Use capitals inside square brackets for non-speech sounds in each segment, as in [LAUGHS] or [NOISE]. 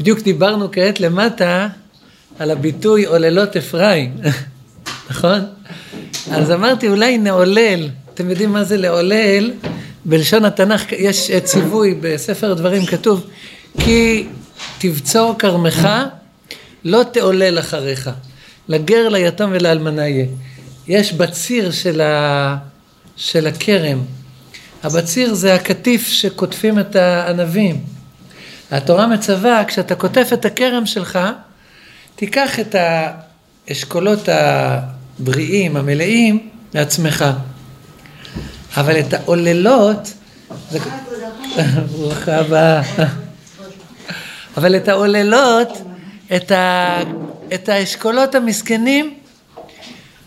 בדיוק דיברנו כעת למטה על הביטוי עוללות אפרים, [LAUGHS] נכון? אז אמרתי אולי נעולל, אתם יודעים מה זה לעולל? בלשון התנ"ך יש ציווי בספר הדברים כתוב כי תבצור כרמך לא תעולל אחריך לגר ליתום ולאלמנה יהיה יש בציר של, ה... של הכרם הבציר זה הקטיף שקוטפים את הענבים התורה מצווה כשאתה קוטף את הכרם שלך תיקח את האשכולות הבריאים המלאים לעצמך אבל את העוללות, ברוכה הבאה. אבל את העוללות, את, ה, את האשכולות המסכנים,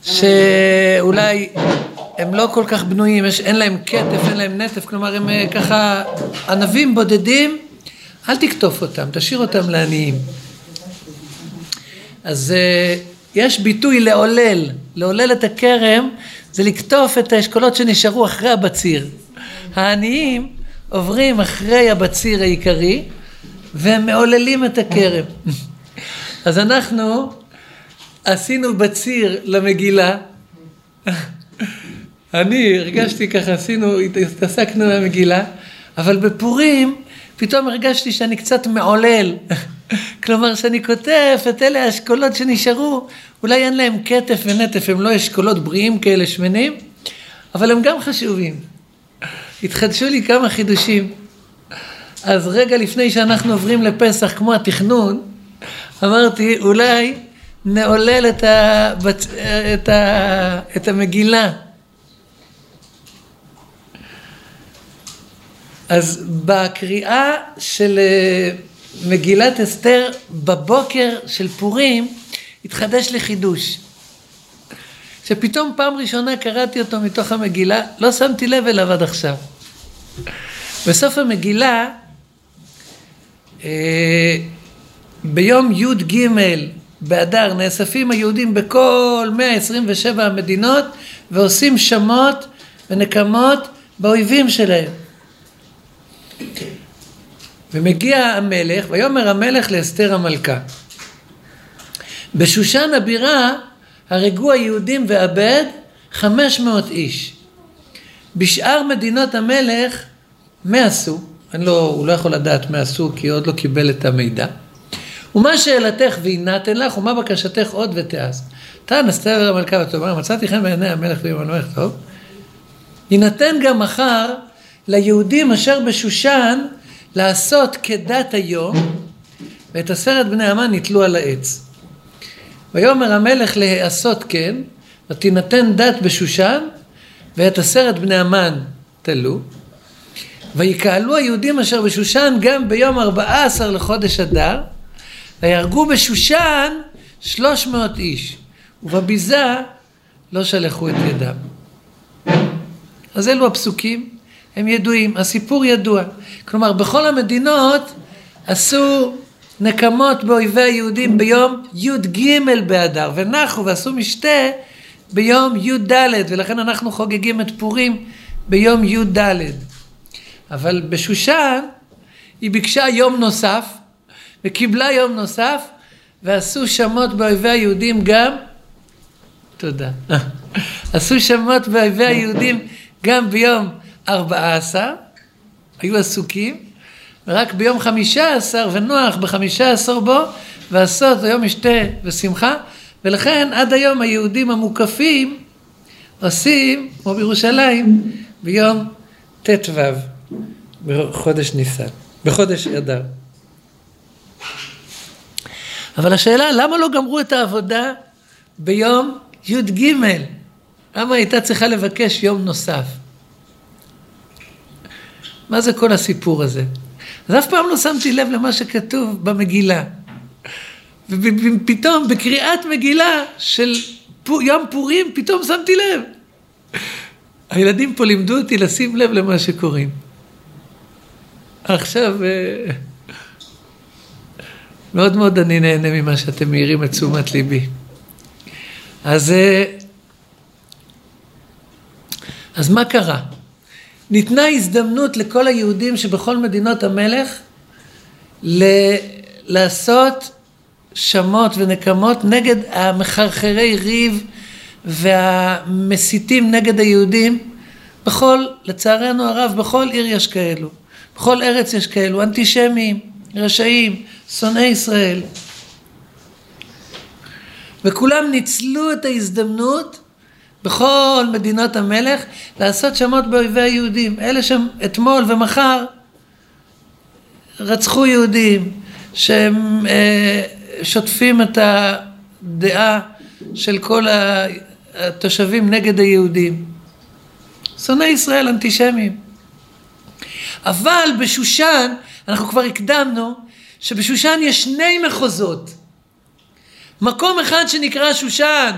שאולי הם לא כל כך בנויים, יש, אין להם כתף, אין להם נטף, כלומר הם אה, ככה ענבים בודדים, אל תקטוף אותם, תשאיר אותם לעניים. אז אה, יש ביטוי לעולל, לעולל את הכרם זה לקטוף את האשכולות שנשארו אחרי הבציר. העניים עוברים אחרי הבציר העיקרי והם מעוללים את הכרם. [LAUGHS] אז אנחנו עשינו בציר למגילה. [LAUGHS] אני הרגשתי ככה, עשינו, התעסקנו במגילה, אבל בפורים פתאום הרגשתי שאני קצת מעולל. [LAUGHS] כלומר, שאני כותב את אלה האשכולות שנשארו, אולי אין להם כתף ונטף, הם לא אשכולות בריאים כאלה שמנים, אבל הם גם חשובים. התחדשו לי כמה חידושים. אז רגע לפני שאנחנו עוברים לפסח, כמו התכנון, אמרתי, אולי נעולל את, ה... את, ה... את המגילה. אז בקריאה של אה, מגילת אסתר בבוקר של פורים התחדש לי חידוש. שפתאום פעם ראשונה קראתי אותו מתוך המגילה, לא שמתי לב אליו עד עכשיו. בסוף המגילה, אה, ביום י"ג באדר נאספים היהודים בכל 127 המדינות ועושים שמות ונקמות באויבים שלהם. ומגיע המלך, ויאמר המלך לאסתר המלכה. בשושן הבירה הרגו היהודים חמש מאות איש. בשאר מדינות המלך, מה עשו? אני לא, הוא לא יכול לדעת מה עשו כי עוד לא קיבל את המידע. ומה שאלתך ויינתן לך ומה בקשתך עוד ותעש. תן אסתר המלכה ותאמר מצאתי חן בעיני המלך המלך טוב. יינתן גם מחר ליהודים אשר בשושן לעשות כדת היום, ואת עשרת בני המן נתלו על העץ. ויאמר המלך להעשות כן, ותינתן דת בשושן, ואת עשרת בני המן תלו. ויקהלו היהודים אשר בשושן גם ביום ארבעה עשר לחודש אדר, ויהרגו בשושן שלוש מאות איש, ובביזה לא שלחו את ידם. אז אלו הפסוקים. הם ידועים, הסיפור ידוע. כלומר, בכל המדינות עשו נקמות באויבי היהודים ביום י"ג באדר, ונחו ועשו משתה ביום י"ד, ולכן אנחנו חוגגים את פורים ביום י"ד. אבל בשושן היא ביקשה יום נוסף, וקיבלה יום נוסף, ועשו שמות באויבי היהודים גם, תודה, [LAUGHS] עשו שמות באויבי היהודים גם ביום ארבעה עשר, היו עסוקים, ורק ביום חמישה עשר, ונוח בחמישה עשר בו, ועשות היום משתה ושמחה, ולכן עד היום היהודים המוקפים עושים, כמו בירושלים, ביום ט"ו, בחודש ניסן, בחודש אדר. אבל השאלה, למה לא גמרו את העבודה ביום י"ג? למה הייתה צריכה לבקש יום נוסף? מה זה כל הסיפור הזה? אז אף פעם לא שמתי לב למה שכתוב במגילה. ופתאום בקריאת מגילה של יום פורים, פתאום שמתי לב. הילדים פה לימדו אותי לשים לב למה שקוראים. עכשיו, אה, מאוד מאוד אני נהנה ממה שאתם מעירים את תשומת ליבי. אז, אה, אז מה קרה? ניתנה הזדמנות לכל היהודים שבכל מדינות המלך ל- לעשות שמות ונקמות נגד המחרחרי ריב והמסיתים נגד היהודים. בכל, לצערנו הרב, בכל עיר יש כאלו. בכל ארץ יש כאלו, אנטישמיים, רשעים, שונאי ישראל. וכולם ניצלו את ההזדמנות בכל מדינות המלך לעשות שמות באויבי היהודים. אלה שם אתמול ומחר רצחו יהודים שהם אה, שוטפים את הדעה של כל התושבים נגד היהודים. שונאי ישראל אנטישמים. אבל בשושן, אנחנו כבר הקדמנו, שבשושן יש שני מחוזות. מקום אחד שנקרא שושן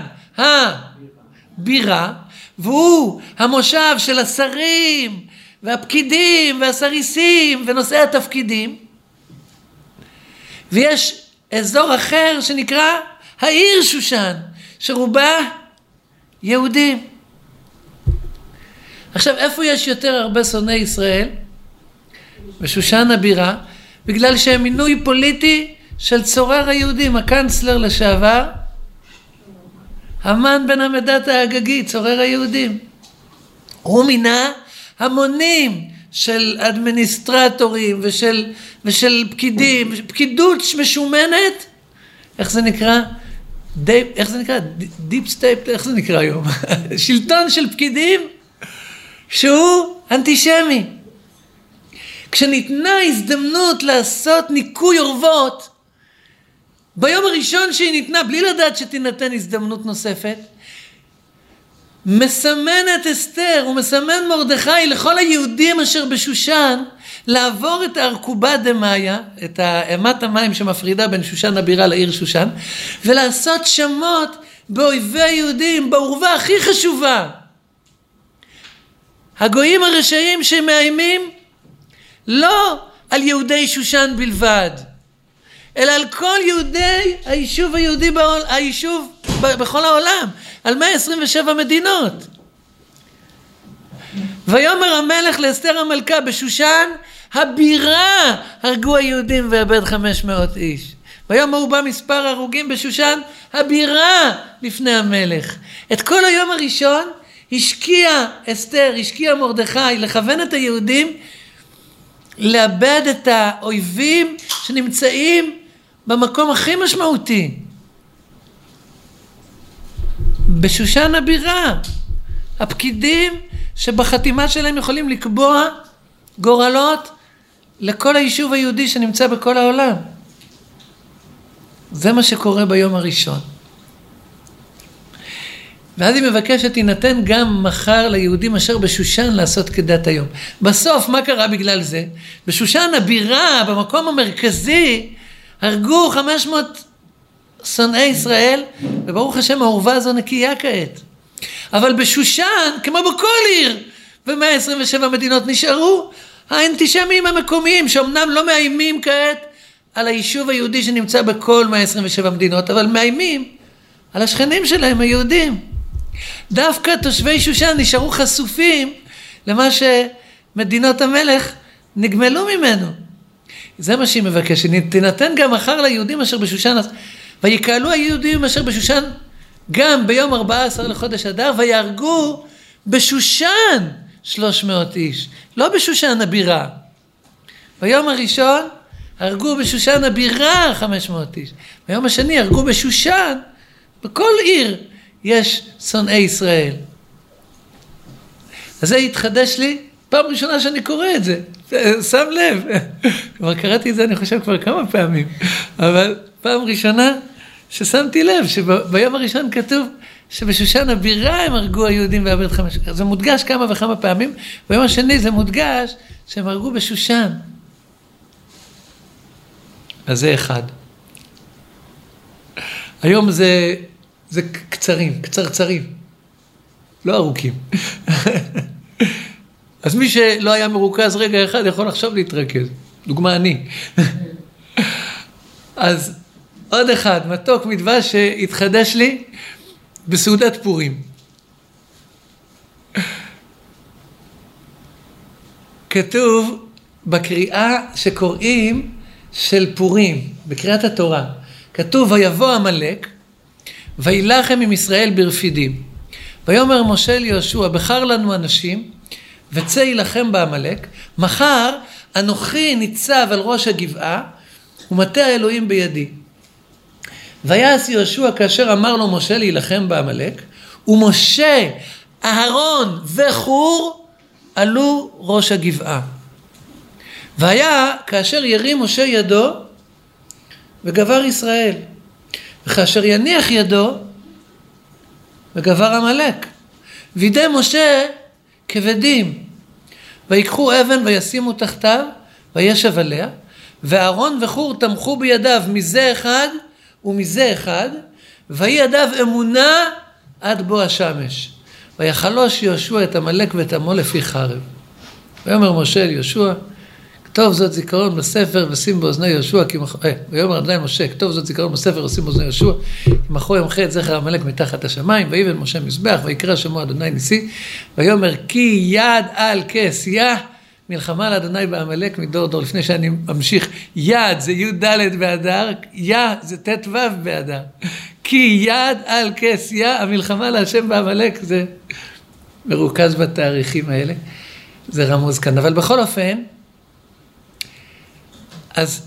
הבירה, והוא המושב של השרים והפקידים והסריסים ונושאי התפקידים. ויש אזור אחר שנקרא העיר שושן, שרובה יהודים. עכשיו, איפה יש יותר הרבה שונאי ישראל? בשושן הבירה, בגלל שהם מינוי פוליטי של צורר היהודים, הקנצלר לשעבר, המן בן המדתא האגגי, צורר היהודים. הוא מינה המונים של אדמיניסטרטורים ושל, ושל פקידים, פקידות משומנת, איך זה נקרא? די, איך זה נקרא? deep state, איך זה נקרא היום? [LAUGHS] שלטון של פקידים שהוא אנטישמי. כשניתנה הזדמנות לעשות ניקוי אורוות, ביום הראשון שהיא ניתנה, בלי לדעת שתינתן הזדמנות נוספת, מסמנת אסתר ומסמן מרדכי לכל היהודים אשר בשושן לעבור את הארכובה דמאיה, את אמת המים שמפרידה בין שושן הבירה לעיר שושן, ולעשות שמות באויבי היהודים, בעורבה הכי חשובה. הגויים הרשעים שמאיימים לא על יהודי שושן בלבד, אלא על כל יהודי היישוב היהודי, בעול, היישוב בכל העולם, על 127 מדינות. ויאמר המלך לאסתר המלכה בשושן, הבירה הרגו היהודים ואבד 500 איש. ויאמר הוא בא מספר הרוגים בשושן, הבירה לפני המלך. את כל היום הראשון השקיע אסתר, השקיע מרדכי לכוון את היהודים לאבד את האויבים שנמצאים במקום הכי משמעותי. בשושן הבירה. הפקידים שבחתימה שלהם יכולים לקבוע גורלות לכל היישוב היהודי שנמצא בכל העולם. זה מה שקורה ביום הראשון. ואז היא מבקשת, יינתן גם מחר ליהודים אשר בשושן לעשות כדת היום. בסוף, מה קרה בגלל זה? בשושן הבירה, במקום המרכזי, הרגו 500 שונאי ישראל, וברוך השם העורבה הזו נקייה כעת. אבל בשושן, כמו בכל עיר, ו-127 מדינות נשארו האנטישמים המקומיים, שאומנם לא מאיימים כעת על היישוב היהודי שנמצא בכל 127 מדינות, אבל מאיימים על השכנים שלהם, היהודים. דווקא תושבי שושן נשארו חשופים למה שמדינות המלך נגמלו ממנו. זה מה שהיא מבקשת, תינתן גם מחר ליהודים אשר בשושן, ויקהלו היהודים אשר בשושן גם ביום 14 לחודש אדר, ויהרגו בשושן 300 איש, לא בשושן הבירה. ביום הראשון הרגו בשושן הבירה 500 איש, ביום השני הרגו בשושן, בכל עיר יש שונאי ישראל. אז זה התחדש לי פעם ראשונה שאני קורא את זה, שם לב. [LAUGHS] כבר קראתי את זה אני חושב כבר כמה פעמים, אבל פעם ראשונה ששמתי לב שביום הראשון כתוב שבשושן הבירה הם הרגו היהודים ועבד חמש... זה מודגש כמה וכמה פעמים, ביום השני זה מודגש שהם הרגו בשושן. אז זה אחד. היום זה, זה קצרים, קצרצרים, לא ארוכים. [LAUGHS] אז מי שלא היה מרוכז רגע אחד יכול עכשיו להתרכז. דוגמה אני. [LAUGHS] אז עוד אחד, מתוק מדבש שהתחדש לי בסעודת פורים. [LAUGHS] כתוב בקריאה שקוראים של פורים, בקריאת התורה, כתוב ויבוא עמלק וילחם עם ישראל ברפידים. ויאמר משה ליהושע בחר לנו אנשים וצא יילחם בעמלק, מחר אנוכי ניצב על ראש הגבעה ומטה האלוהים בידי. ויעש יהושע כאשר אמר לו משה להילחם בעמלק, ומשה, אהרון וחור עלו ראש הגבעה. והיה כאשר ירים משה ידו וגבר ישראל, וכאשר יניח ידו וגבר עמלק. וידי משה כבדים, ויקחו אבן וישימו תחתיו, וישב עליה, ואהרון וחור תמכו בידיו מזה אחד ומזה אחד, ויהי ידיו אמונה עד בוא השמש. ויחלוש יהושע את עמלק ואת עמו לפי חרב. ויאמר משה אל יהושע, כתוב זאת זיכרון בספר ושים באוזני יהושע, כי מח... אה, ויאמר אדוני משה, כתוב זאת זיכרון בספר ושים באוזני יהושע, כי מחו ימחה את זכר עמלק מתחת השמיים, ויבן משה מזבח, ויקרא שמו אדוני ניסי, ויאמר כי יד על יא, מלחמה לאדוני בעמלק מדור דור, לפני שאני ממשיך, יד זה י"ד באדר, יא זה ט"ו באדר, כי יד על יא, המלחמה להשם בעמלק, זה מרוכז בתאריכים האלה, זה רמוז כאן, אבל בכל אופן, אז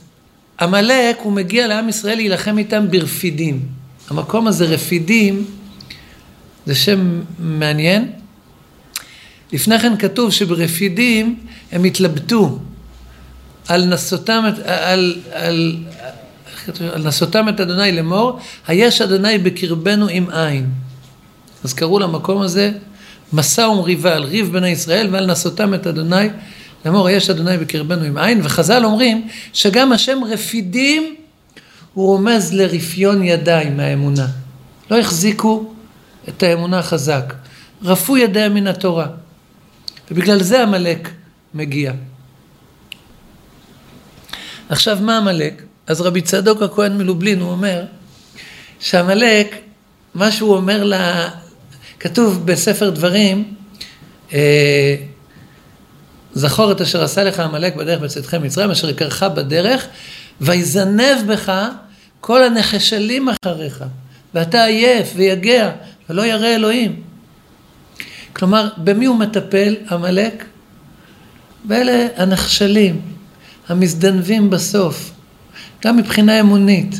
עמלק, הוא מגיע לעם ישראל להילחם איתם ברפידים. המקום הזה, רפידים, זה שם מעניין. לפני כן כתוב שברפידים הם התלבטו על נסותם, על, על, על נסותם את אדוני לאמור, היש אדוני בקרבנו עם עין. אז קראו למקום הזה מסע ומריבה, על ריב בני ישראל ועל נסותם את אדוני לאמור יש אדוני בקרבנו עם עין, וחז"ל אומרים שגם השם רפידים הוא רומז לרפיון ידיים מהאמונה. לא החזיקו את האמונה חזק, רפו ידיהם מן התורה. ובגלל זה עמלק מגיע. עכשיו מה עמלק? אז רבי צדוק הכהן מלובלין הוא אומר שעמלק, מה שהוא אומר לה, כתוב בספר דברים, אה, זכור את אשר עשה לך עמלק בדרך בצאתכם מצרים, אשר יקרך בדרך, ויזנב בך כל הנחשלים אחריך, ואתה עייף ויגע, ולא ירא אלוהים. כלומר, במי הוא מטפל, עמלק? באלה הנחשלים, המזדנבים בסוף, גם מבחינה אמונית.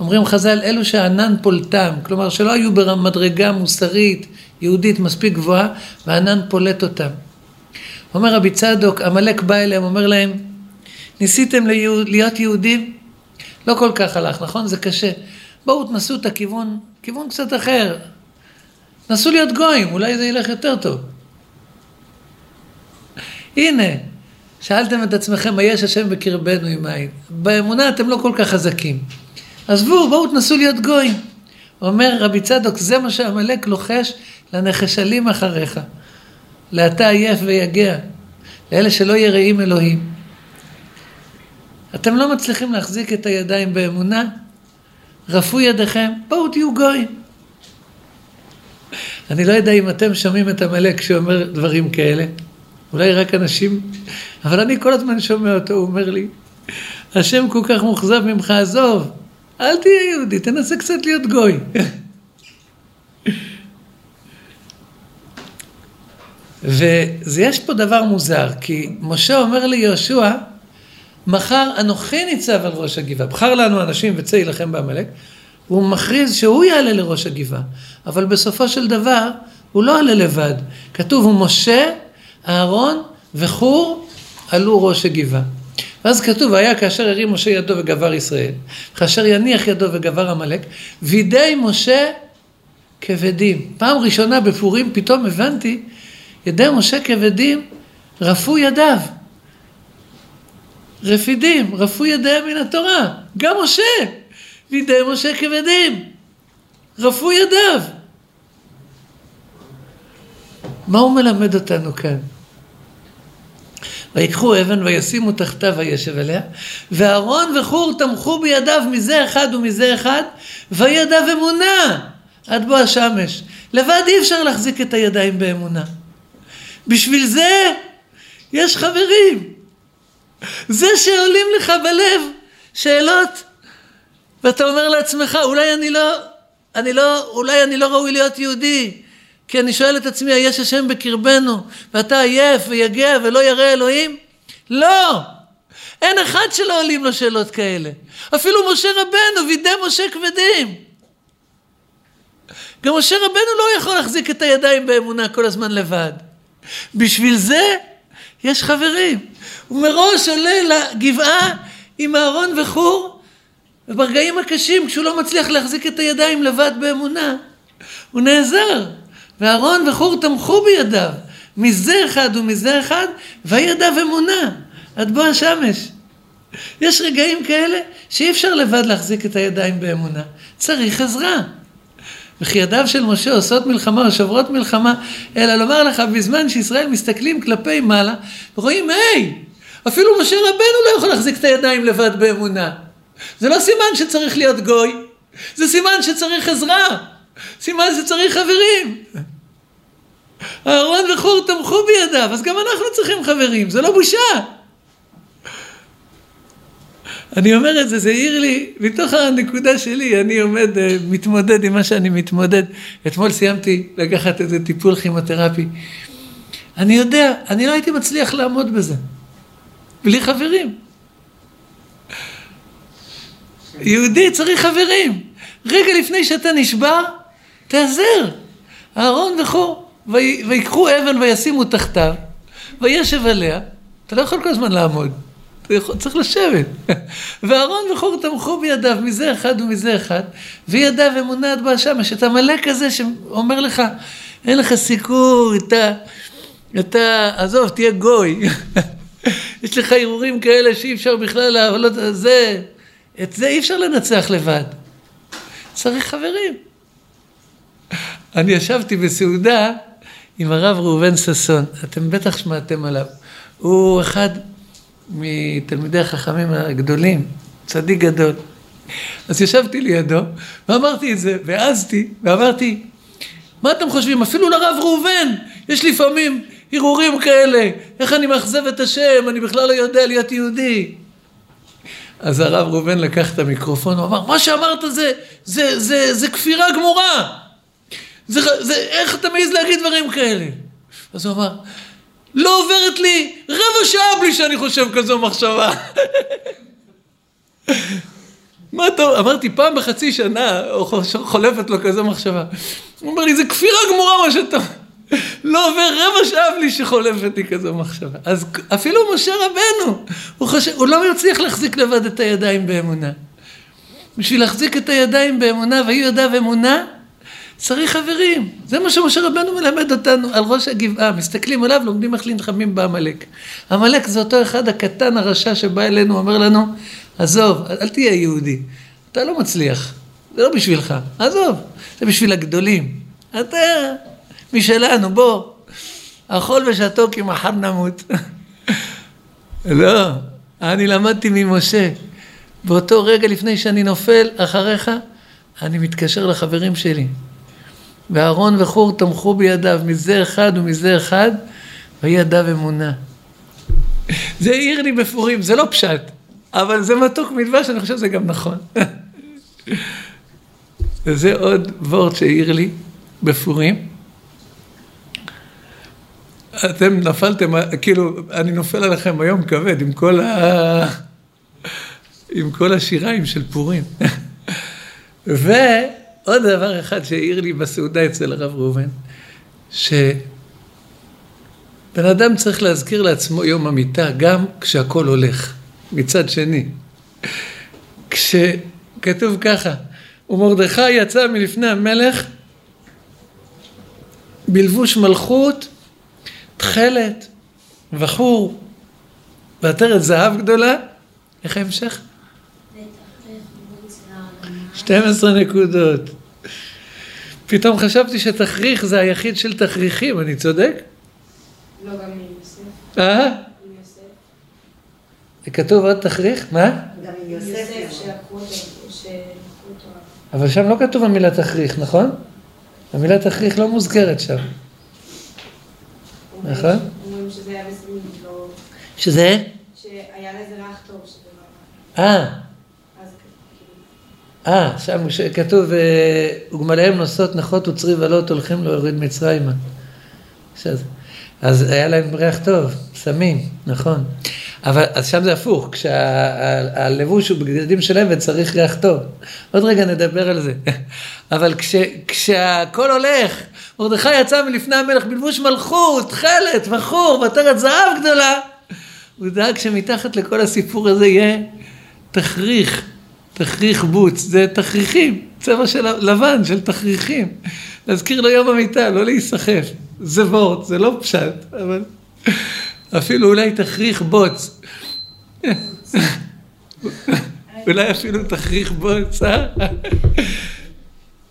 אומרים חז"ל, אלו שהענן פולטם, כלומר שלא היו במדרגה מוסרית, יהודית מספיק גבוהה, והענן פולט אותם. אומר רבי צדוק, עמלק בא אליהם, אומר להם, ניסיתם להיות יהודים? לא כל כך הלך, נכון? זה קשה. בואו תנסו את הכיוון, כיוון קצת אחר. נסו להיות גויים, אולי זה ילך יותר טוב. הנה, שאלתם את עצמכם, מה יש השם בקרבנו עם עין? באמונה אתם לא כל כך חזקים. עזבו, בואו תנסו להיות גויים. אומר רבי צדוק, זה מה שעמלק לוחש לנחשלים אחריך. לאתה עייף ויגע, לאלה שלא יראים אלוהים. אתם לא מצליחים להחזיק את הידיים באמונה? רפו ידיכם, בואו תהיו גויים. אני לא יודע אם אתם שומעים את עמלק שאומר דברים כאלה, אולי רק אנשים, אבל אני כל הזמן שומע אותו, הוא אומר לי, השם כל כך מאוכזב ממך, עזוב, אל תהיה יהודי, תנסה קצת להיות גוי. ויש פה דבר מוזר, כי משה אומר ליהושע, מחר אנוכי ניצב על ראש הגבעה, בחר לנו אנשים וצא יילחם בעמלק, והוא מכריז שהוא יעלה לראש הגבעה, אבל בסופו של דבר הוא לא עלה לבד, כתוב הוא משה, אהרון וחור עלו ראש הגבעה. ואז כתוב, היה כאשר הרים משה ידו וגבר ישראל, כאשר יניח ידו וגבר עמלק, וידי משה כבדים. פעם ראשונה בפורים פתאום הבנתי ידי משה כבדים, רפו ידיו. רפידים, רפו ידיהם מן התורה. גם משה, וידי משה כבדים, רפו ידיו. מה הוא מלמד אותנו כאן? ויקחו אבן וישימו תחתיו וישב עליה, ואהרון וחור תמכו בידיו מזה אחד ומזה אחד, וידיו אמונה עד בוא השמש. לבד אי אפשר להחזיק את הידיים באמונה. בשביל זה יש חברים. זה שעולים לך בלב שאלות, ואתה אומר לעצמך, אולי אני לא, אני לא, אולי אני לא ראוי להיות יהודי, כי אני שואל את עצמי, היש השם בקרבנו, ואתה עייף ויגע ולא ירא אלוהים? לא! אין אחד שלא עולים לו שאלות כאלה. אפילו משה רבנו, וידי משה כבדים. גם משה רבנו לא יכול להחזיק את הידיים באמונה כל הזמן לבד. בשביל זה יש חברים. הוא מראש עולה לגבעה עם אהרון וחור, וברגעים הקשים, כשהוא לא מצליח להחזיק את הידיים לבד באמונה, הוא נעזר. ואהרון וחור תמכו בידיו, מזה אחד ומזה אחד, וידיו אמונה, עד בוא השמש. יש רגעים כאלה שאי אפשר לבד להחזיק את הידיים באמונה, צריך עזרה. וכי ידיו של משה עושות מלחמה או שוברות מלחמה, אלא לומר לך, בזמן שישראל מסתכלים כלפי מעלה, ורואים, היי, אפילו משה רבנו לא יכול להחזיק את הידיים לבד באמונה. זה לא סימן שצריך להיות גוי, זה סימן שצריך עזרה, סימן שצריך חברים. אהרון וחור תמכו בידיו, אז גם אנחנו צריכים חברים, זה לא בושה. אני אומר את זה, זה העיר לי, מתוך הנקודה שלי, אני עומד, אה, מתמודד עם מה שאני מתמודד. אתמול סיימתי לקחת איזה טיפול כימותרפי. אני יודע, אני לא הייתי מצליח לעמוד בזה. בלי חברים. יהודי צריך חברים. רגע לפני שאתה נשבר, תעזר. אהרון וכו', ויקחו אבן וישימו תחתיו, וישב עליה. אתה לא יכול כל הזמן לעמוד. צריך לשבת. [LAUGHS] ואהרון וחור תמכו בידיו מזה אחד ומזה אחד, וידיו עד בשמש. את עמלק כזה שאומר לך, אין לך סיכוי, אתה, אתה, עזוב, תהיה גוי. [LAUGHS] יש לך הרהורים כאלה שאי אפשר בכלל לעלות, זה, את זה אי אפשר לנצח לבד. צריך חברים. [LAUGHS] אני ישבתי בסעודה עם הרב ראובן ששון, אתם בטח שמעתם עליו. הוא אחד מתלמידי החכמים הגדולים, צדיק גדול. אז ישבתי לידו ואמרתי את זה, והעזתי ואמרתי, מה אתם חושבים? אפילו לרב ראובן יש לפעמים הרהורים כאלה, איך אני מאכזב את השם, אני בכלל לא יודע להיות יהודי. אז הרב ראובן לקח את המיקרופון, הוא אמר, מה שאמרת זה, זה, זה, זה, זה כפירה גמורה. זה, זה, איך אתה מעז להגיד דברים כאלה? אז הוא אמר, לא עוברת לי רבע שעה בלי שאני חושב כזו מחשבה. מה אתה, אמרתי פעם בחצי שנה, חולפת לו כזו מחשבה. הוא אומר לי, זה כפירה גמורה מה שאתה... לא עובר רבע שעה בלי שחולפת לי כזו מחשבה. אז אפילו משה רבנו, הוא, חושב, הוא לא מצליח להחזיק לבד את הידיים באמונה. בשביל להחזיק את הידיים באמונה, ויהיו ידיו אמונה, צריך חברים. זה מה שמשה רבנו מלמד אותנו על ראש הגבעה. מסתכלים עליו, לומדים איך לנלחמים בעמלק. עמלק זה אותו אחד הקטן הרשע שבא אלינו, אומר לנו, עזוב, אל תהיה יהודי. אתה לא מצליח. זה לא בשבילך. עזוב, זה בשביל הגדולים. אתה משלנו, בוא. אכול ושתו כי מחר נמות. [LAUGHS] לא, אני למדתי ממשה. באותו רגע לפני שאני נופל אחריך, אני מתקשר לחברים שלי. ואהרון וחור תמכו בידיו מזה אחד ומזה אחד, ויהי ידיו אמונה. זה העיר לי בפורים, זה לא פשט, אבל זה מתוק מדבש, אני חושב שזה גם נכון. [LAUGHS] וזה עוד וורט שהעיר לי בפורים. אתם נפלתם, כאילו, אני נופל עליכם היום כבד עם כל ה... [LAUGHS] עם כל השיריים של פורים. [LAUGHS] ו... עוד דבר אחד שהעיר לי בסעודה אצל הרב ראובן, שבן אדם צריך להזכיר לעצמו יום המיטה גם כשהכול הולך, מצד שני. כשכתוב ככה, ומרדכי יצא מלפני המלך בלבוש מלכות, תכלת, בחור, ועטרת זהב גדולה, איך ההמשך? 12 נקודות. פתאום חשבתי שתכריך זה היחיד של תכריכים, אני צודק? לא, גם עם יוסף. אה? עם יוסף. זה כתוב עוד תכריך? מה? גם עם יוסף. יוסף שעקרו אותו. אבל שם לא כתוב המילה תכריך, נכון? המילה תכריך לא מוזכרת שם. נכון? אומרים שזה היה בסמים, לא... שזה? שהיה לזה ריח טוב, שזה לא... אה. אה, שם כתוב, אה, וגמליהם נושאות נחות וצרי ולוט הולכים להוריד מצרימה. שזה- אז היה להם ריח טוב, סמים, נכון. אבל אז שם זה הפוך, כשהלבוש הוא בגדים של עבד צריך ריח טוב. עוד רגע נדבר על זה. [LAUGHS] אבל כש, כשהכל הולך, מרדכי יצא מלפני המלך בלבוש מלכות, תכלת, בחור, ועטרת זהב גדולה, הוא דאג שמתחת לכל הסיפור הזה יהיה תכריך, תכריך בוץ, זה תכריכים, צבע של לבן, של תכריכים. להזכיר לו יום המיטה, לא להיסחף. זה וורט, זה לא פשט, אבל אפילו אולי תכריך בוץ. אולי אפילו תכריך בוץ, אה?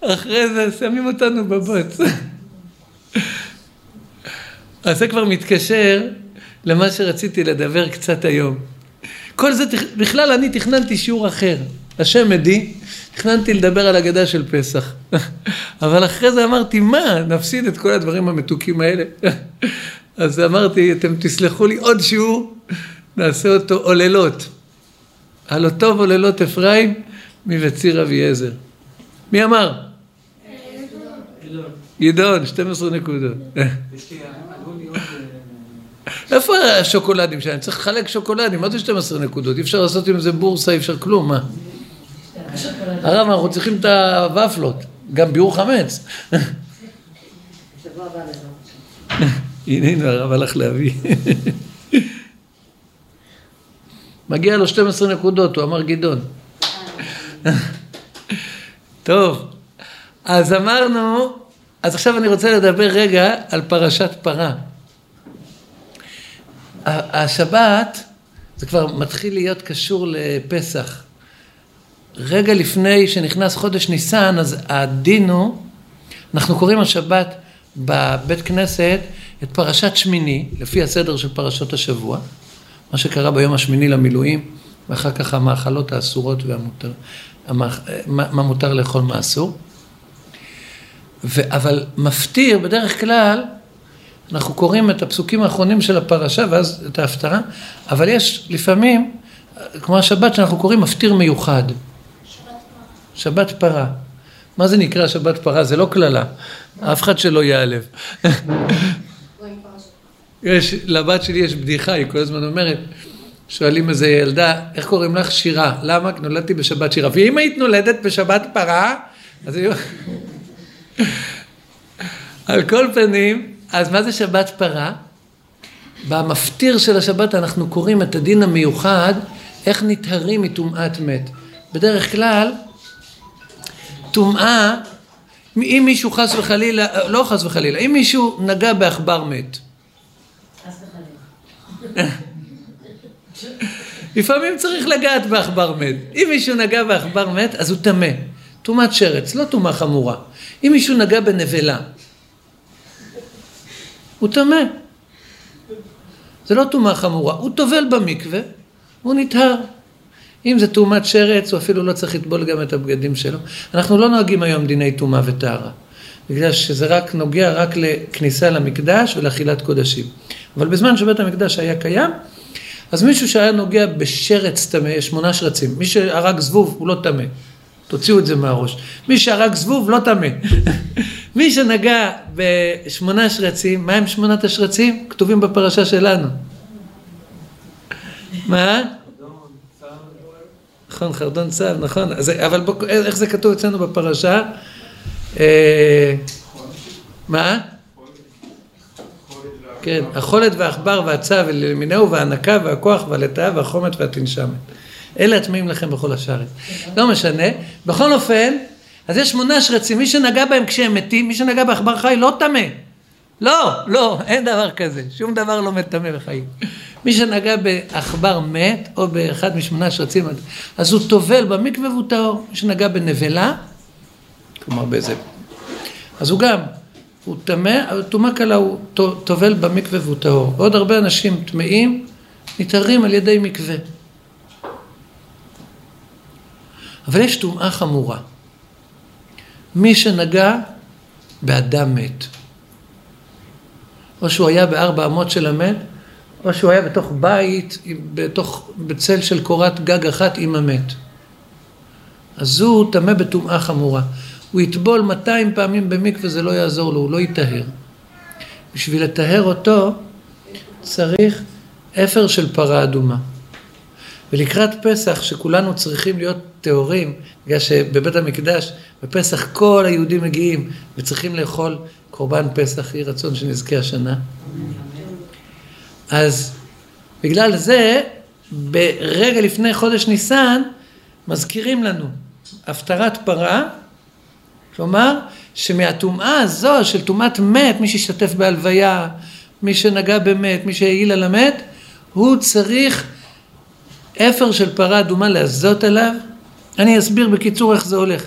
אחרי זה שמים אותנו בבוץ. אז זה כבר מתקשר למה שרציתי לדבר קצת היום. כל זה, בכלל אני תכננתי שיעור אחר. השם עדי, תכננתי לדבר על הגדה של פסח. [LAUGHS] אבל אחרי זה אמרתי, מה, נפסיד את כל הדברים המתוקים האלה? [LAUGHS] אז אמרתי, אתם תסלחו לי עוד שיעור, נעשה אותו עוללות. הלא טוב עוללות אפרים מבציר אביעזר. מי אמר? גדעון, 12 נקודות. [LAUGHS] איפה השוקולדים שלהם? צריך לחלק שוקולדים, מה זה 12 נקודות? אי אפשר לעשות עם זה בורסה, אי אפשר כלום, מה? הרב, אנחנו צריכים את הוואפלות, גם ביעור חמץ. הנה, הרב הלך להביא. מגיע לו 12 נקודות, הוא אמר גדעון. טוב, אז אמרנו, אז עכשיו אני רוצה לדבר רגע על פרשת פרה. השבת, זה כבר מתחיל להיות קשור לפסח. רגע לפני שנכנס חודש ניסן, אז הדין הוא, אנחנו קוראים השבת בבית כנסת את פרשת שמיני, לפי הסדר של פרשות השבוע, מה שקרה ביום השמיני למילואים, ואחר כך המאכלות האסורות והמותר, המאכ- מה מה מותר לאכול, מה אסור. ו- אבל מפטיר, בדרך כלל, אנחנו קוראים את הפסוקים האחרונים של הפרשה ואז את ההפטרה, אבל יש לפעמים, כמו השבת שאנחנו קוראים מפטיר מיוחד. שבת פרה. מה זה נקרא שבת פרה? זה לא קללה. אף אחד שלא ייעלב. יש, לבת שלי יש בדיחה, היא כל הזמן אומרת, שואלים איזה ילדה, איך קוראים לך? שירה. למה? כי נולדתי בשבת שירה. ואם היית נולדת בשבת פרה, אז היו... על כל פנים, אז מה זה שבת פרה? במפטיר של השבת אנחנו קוראים את הדין המיוחד, איך נטהרים מטומאת מת. בדרך כלל, טומאה, אם מישהו חס וחלילה, לא חס וחלילה, אם מישהו נגע בעכבר מת, חס וחלילה. לפעמים צריך לגעת בעכבר מת. אם מישהו נגע בעכבר מת, אז הוא טמא. טומאת שרץ, לא טומאה חמורה. אם מישהו נגע בנבלה, הוא טמא. זה לא טומאה חמורה, הוא טובל במקווה, הוא נטהר. אם זה טומאת שרץ, הוא אפילו לא צריך לטבול גם את הבגדים שלו. אנחנו לא נוהגים היום דיני טומאה וטהרה, בגלל שזה רק נוגע רק לכניסה למקדש ולאכילת קודשים. אבל בזמן שבית המקדש היה קיים, אז מישהו שהיה נוגע בשרץ טמא, שמונה שרצים, מי שהרג זבוב הוא לא טמא, תוציאו את זה מהראש. מי שהרג זבוב לא טמא. [LAUGHS] מי שנגע בשמונה שרצים, מה הם שמונת השרצים? כתובים בפרשה שלנו. מה? נכון, חרדון צו, נכון. אז, אבל בוא, איך זה כתוב אצלנו בפרשה? אה, מה? כן, החולת והעכבר והצב ולמינהו והנקה והכוח והלטאה והחומת והתנשמת. אלה הטמאים לכם בכל השארץ. לא משנה. בכל אופן, אז יש שמונה שרצים, מי שנגע בהם כשהם מתים, מי שנגע בעכבר חי לא טמא. לא, לא, אין דבר כזה. שום דבר לא מטמא בחיים. מי שנגע בעכבר מת, או באחד משמונה שרצים, אז הוא טובל במקווה והוא טהור. מי שנגע בנבלה, כלומר באיזה... אז הוא גם, הוא טמא, טומאה קלה הוא טובל במקווה והוא טהור. ועוד הרבה אנשים טמאים נטהרים על ידי מקווה. אבל יש טומאה חמורה. מי שנגע באדם מת, או שהוא היה בארבע אמות של המת, או שהוא היה בתוך בית, בתוך, בצל של קורת גג אחת עם המת. אז הוא טמא בטומאה חמורה. הוא יטבול 200 פעמים במקווה, זה לא יעזור לו, הוא לא יטהר. בשביל לטהר אותו צריך אפר של פרה אדומה. ולקראת פסח, שכולנו צריכים להיות טהורים, בגלל שבבית המקדש, בפסח כל היהודים מגיעים וצריכים לאכול קורבן פסח, יהי רצון שנזכה השנה. אז בגלל זה, ברגע לפני חודש ניסן, מזכירים לנו הפטרת פרה, כלומר, שמהטומאה הזו של טומאת מת, מי שהשתתף בהלוויה, מי שנגע במת, מי שהעיל על המת, הוא צריך אפר של פרה אדומה להזות עליו. אני אסביר בקיצור איך זה הולך.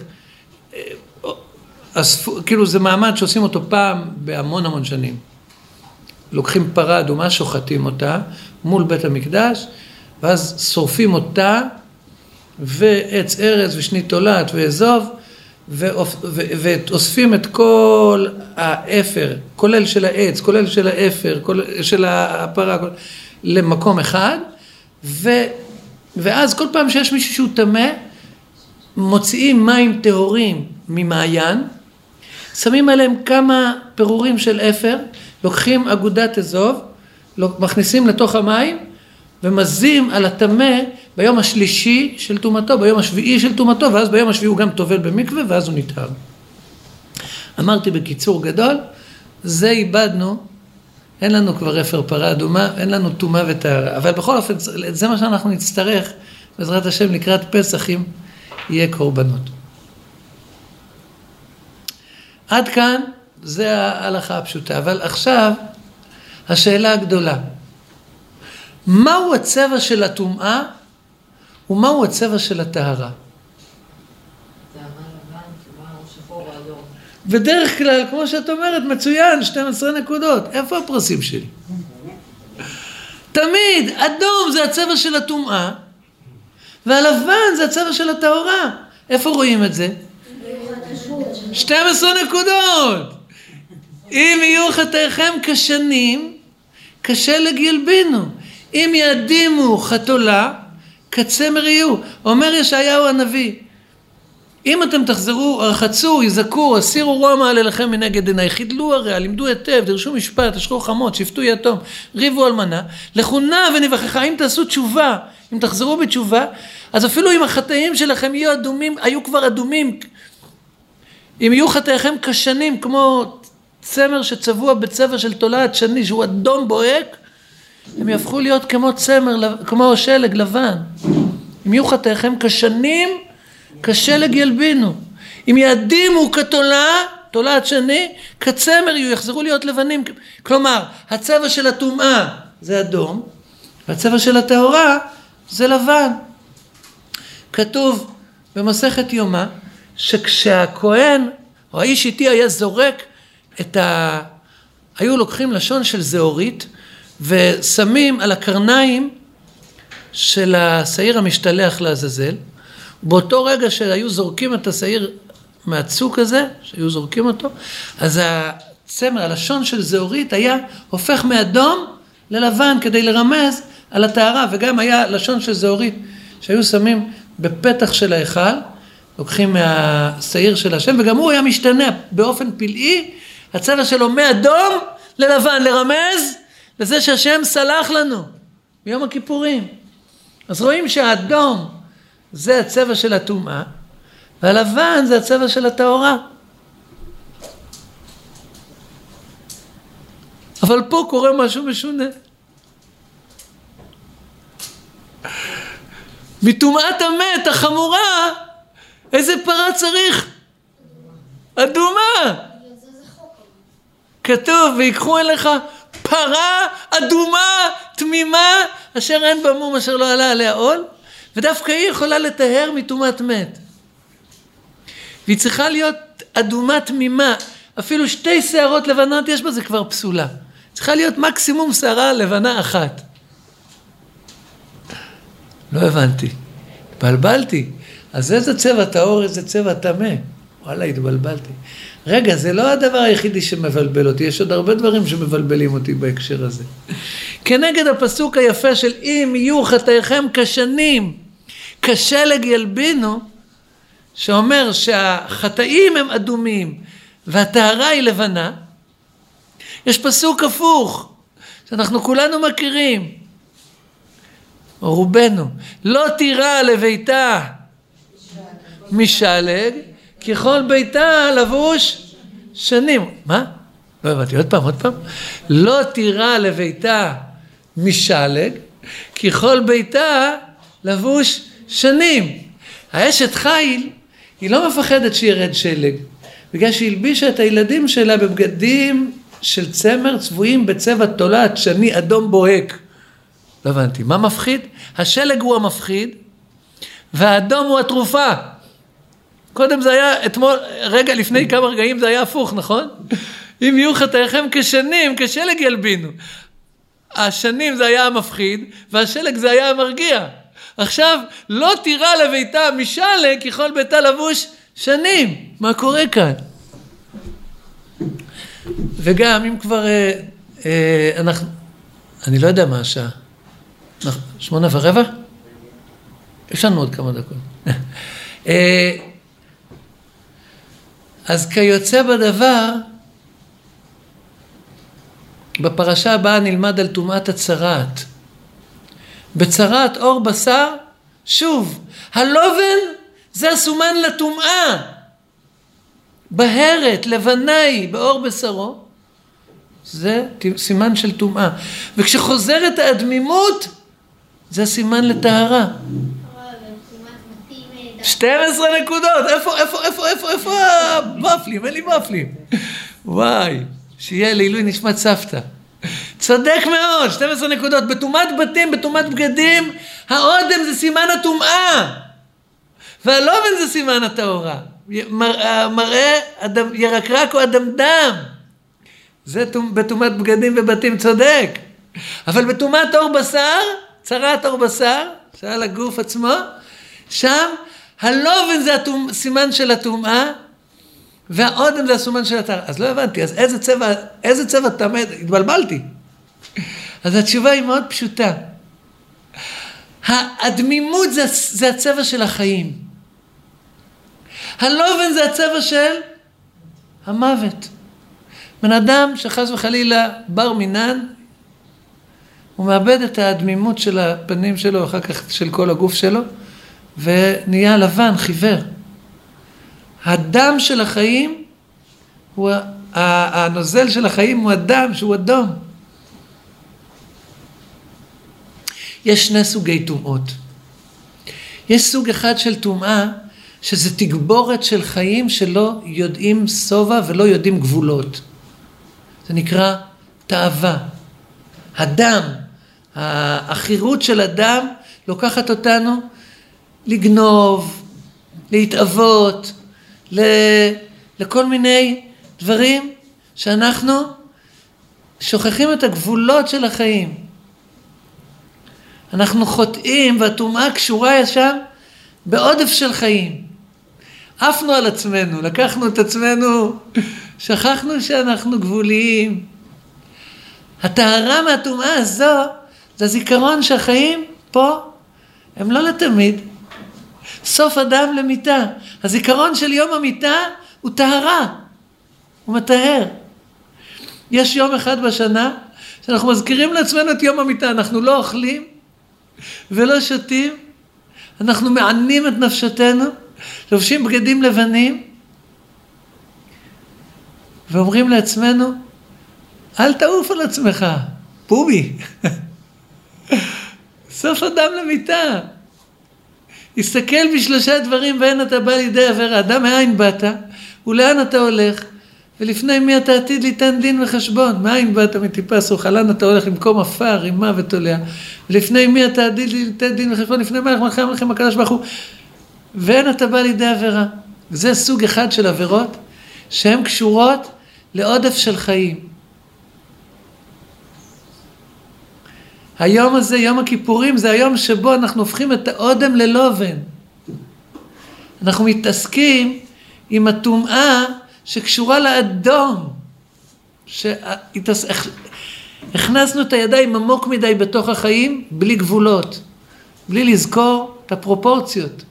אספ... כאילו זה מעמד שעושים אותו פעם בהמון המון שנים. לוקחים פרה אדומה, שוחטים אותה מול בית המקדש, ואז שורפים אותה ועץ ארז ושנית תולעת ואזוב, ואוספים את כל האפר, כולל של העץ, כולל של האפר, כולל של הפרה. למקום אחד, ו... ואז כל פעם שיש מישהו שהוא טמא, מוציאים מים טהורים ממעיין, שמים עליהם כמה פירורים של אפר, לוקחים אגודת אזוב, מכניסים לתוך המים ומזים על הטמא ביום השלישי של טומאתו, ביום השביעי של טומאתו, ואז ביום השביעי הוא גם טובל במקווה ואז הוא נטהר. אמרתי בקיצור גדול, זה איבדנו, אין לנו כבר אפר פרה אדומה, אין לנו טומאה וטהרה, אבל בכל אופן, זה מה שאנחנו נצטרך, בעזרת השם, לקראת פסח, אם יהיה קורבנות. עד כאן זה ההלכה הפשוטה, אבל עכשיו השאלה הגדולה, מהו הצבע של הטומאה ומהו הצבע של הטהרה? בדרך כלל, כמו שאת אומרת, מצוין, 12 נקודות. איפה הפרסים שלי? תמיד, אדום זה הצבע של הטומאה, והלבן זה הצבע של הטהרה. איפה רואים את זה? 12 נקודות. אם יהיו חטאיכם כשנים, כשלג ילבינו. אם ידימו חתולה, כצמר יהיו. אומר ישעיהו הנביא, אם אתם תחזרו, רחצו, יזכו, הסירו רוע מעלליכם מנגד עיניי, חידלו הרע, לימדו היטב, דרשו משפט, אשרו חמות, שפטו יתום, ריבו אלמנה, לכו נא ונבחך, אם תעשו תשובה, אם תחזרו בתשובה, אז אפילו אם החטאים שלכם יהיו אדומים, היו כבר אדומים, אם יהיו חטאיכם כשנים, כמו צמר שצבוע בצבע של תולעת שני, שהוא אדום בוהק, הם יהפכו להיות כמו צמר, כמו שלג לבן. אם יהיו חטאיכם כשנים, כשלג ילבינו. אם יעדימו כתולה, תולעת שני, כצמר יהיו, יחזרו להיות לבנים. כלומר, הצבע של הטומאה זה אדום, והצבע של הטהורה זה לבן. כתוב במסכת יומא, שכשהכהן או האיש איתי היה זורק את ה... היו לוקחים לשון של זהורית ושמים על הקרניים של השעיר המשתלח לעזאזל. באותו רגע שהיו זורקים את השעיר מהצוק הזה, שהיו זורקים אותו, אז הצמר, הלשון של זהורית היה הופך מאדום ללבן כדי לרמז על הטהרה, וגם היה לשון של זהורית שהיו שמים בפתח של ההיכל, לוקחים מהשעיר של השם, וגם הוא היה משתנה באופן פלאי, הצבע שלו מאדום ללבן, לרמז לזה שהשם סלח לנו ביום הכיפורים. אז רואים שהאדום זה הצבע של הטומאה, והלבן זה הצבע של הטהורה. אבל פה קורה משהו משונה. מטומאת המת החמורה, איזה פרה צריך? אדומה. כתוב, ויקחו אליך פרה אדומה, תמימה, אשר אין בה מום אשר לא עלה עליה עול, ודווקא היא יכולה לטהר מטומאת מת. והיא צריכה להיות אדומה תמימה, אפילו שתי שערות לבנות יש בה, זה כבר פסולה. צריכה להיות מקסימום שערה לבנה אחת. לא הבנתי, התבלבלתי. אז איזה צבע טהור, איזה צבע טמא. וואלה, התבלבלתי. רגע, זה לא הדבר היחידי שמבלבל אותי, יש עוד הרבה דברים שמבלבלים אותי בהקשר הזה. כנגד הפסוק היפה של אם יהיו חטאיכם כשנים, כשלג ילבינו, שאומר שהחטאים הם אדומים והטהרה היא לבנה, יש פסוק הפוך, שאנחנו כולנו מכירים, או רובנו, לא תירא לביתה משלג, ככל ביתה לבוש שנים. מה? לא הבנתי, עוד פעם, עוד פעם. לא תירא לביתה משלג, ככל ביתה לבוש שנים. האשת חיל, היא לא מפחדת שירד שלג, בגלל שהיא הלבישה את הילדים שלה בבגדים של צמר צבועים בצבע תולעת שני אדום בוהק. לא הבנתי, מה מפחיד? השלג הוא המפחיד, והאדום הוא התרופה. קודם זה היה, אתמול, רגע לפני כמה רגעים זה היה הפוך, נכון? אם יהיו חטאיכם כשנים, כשלג ילבינו. השנים זה היה המפחיד, והשלג זה היה המרגיע. עכשיו, לא תירא לביתה משלג ככל ביתה לבוש שנים. מה קורה כאן? וגם אם כבר אה, אה, אנחנו, אני לא יודע מה השעה. שמונה ורבע? יש לנו עוד כמה דקות. אז כיוצא בדבר, בפרשה הבאה נלמד על טומאת הצרעת. בצרעת אור בשר, שוב, הלובן זה הסומן לטומאה. בהרת, לבנה היא, באור בשרו, זה סימן של טומאה. וכשחוזרת האדמימות, זה סימן לטהרה. 12 נקודות, איפה, איפה, איפה, איפה, איפה הוואפלים? אין לי וואפלים. וואי, שיהיה לעילוי נשמת סבתא. צודק מאוד, 12 נקודות. בטומאת בתים, בטומאת בגדים, האודם זה סימן הטומאה. והלובן זה סימן הטהורה. מראה אדם, ירקרק או אדמדם. זה בטומאת בגדים ובתים צודק. אבל בטומאת עור בשר, צרת עור בשר, שעל הגוף עצמו, שם הלובן זה הסימן של הטומאה, והאודם זה הסימן של הטהרה. אז לא הבנתי, אז איזה צבע, איזה צבע טמא, התבלבלתי. אז התשובה היא מאוד פשוטה. הדמימות זה, זה הצבע של החיים. הלובן זה הצבע של המוות. בן אדם שחס וחלילה בר מינן, הוא מאבד את הדמימות של הפנים שלו, אחר כך של כל הגוף שלו, ונהיה לבן, חיוור. הדם של החיים, הוא, הנוזל של החיים הוא הדם שהוא אדום. יש שני סוגי טומאות. יש סוג אחד של טומאה, שזה תגבורת של חיים שלא יודעים שובע ולא יודעים גבולות. זה נקרא תאווה. הדם, החירות של הדם לוקחת אותנו לגנוב, להתאבות, לכל מיני דברים שאנחנו שוכחים את הגבולות של החיים. אנחנו חוטאים והטומאה קשורה שם בעודף של חיים. עפנו על עצמנו, לקחנו את עצמנו, שכחנו שאנחנו גבוליים. הטהרה מהטומאה הזו זה הזיכרון שהחיים פה הם לא לתמיד. סוף אדם למיתה. הזיכרון של יום המיתה הוא טהרה, הוא מטהר. יש יום אחד בשנה שאנחנו מזכירים לעצמנו את יום המיתה, אנחנו לא אוכלים ולא שותים, אנחנו מענים את נפשתנו, לובשים בגדים לבנים ואומרים לעצמנו, אל תעוף על עצמך, בובי. [LAUGHS] סוף אדם למיתה. הסתכל בשלושה דברים ואין אתה בא לידי עבירה. אדם מאין באת ולאן אתה הולך ולפני מי אתה עתיד ליתן דין וחשבון. מאין באת מטיפס וכלן אתה הולך למקום עפר, מוות עוליה. ולפני מי אתה עתיד ליתן דין וחשבון לפני מלך מלכי המלכים הקדוש ברוך הוא. ואין אתה בא לידי עבירה. זה סוג אחד של עבירות שהן קשורות לעודף של חיים. היום הזה, יום הכיפורים, זה היום שבו אנחנו הופכים את האודם ללובן. אנחנו מתעסקים עם הטומאה שקשורה לאדום. שהכנסנו את הידיים עמוק מדי בתוך החיים, בלי גבולות, בלי לזכור את הפרופורציות.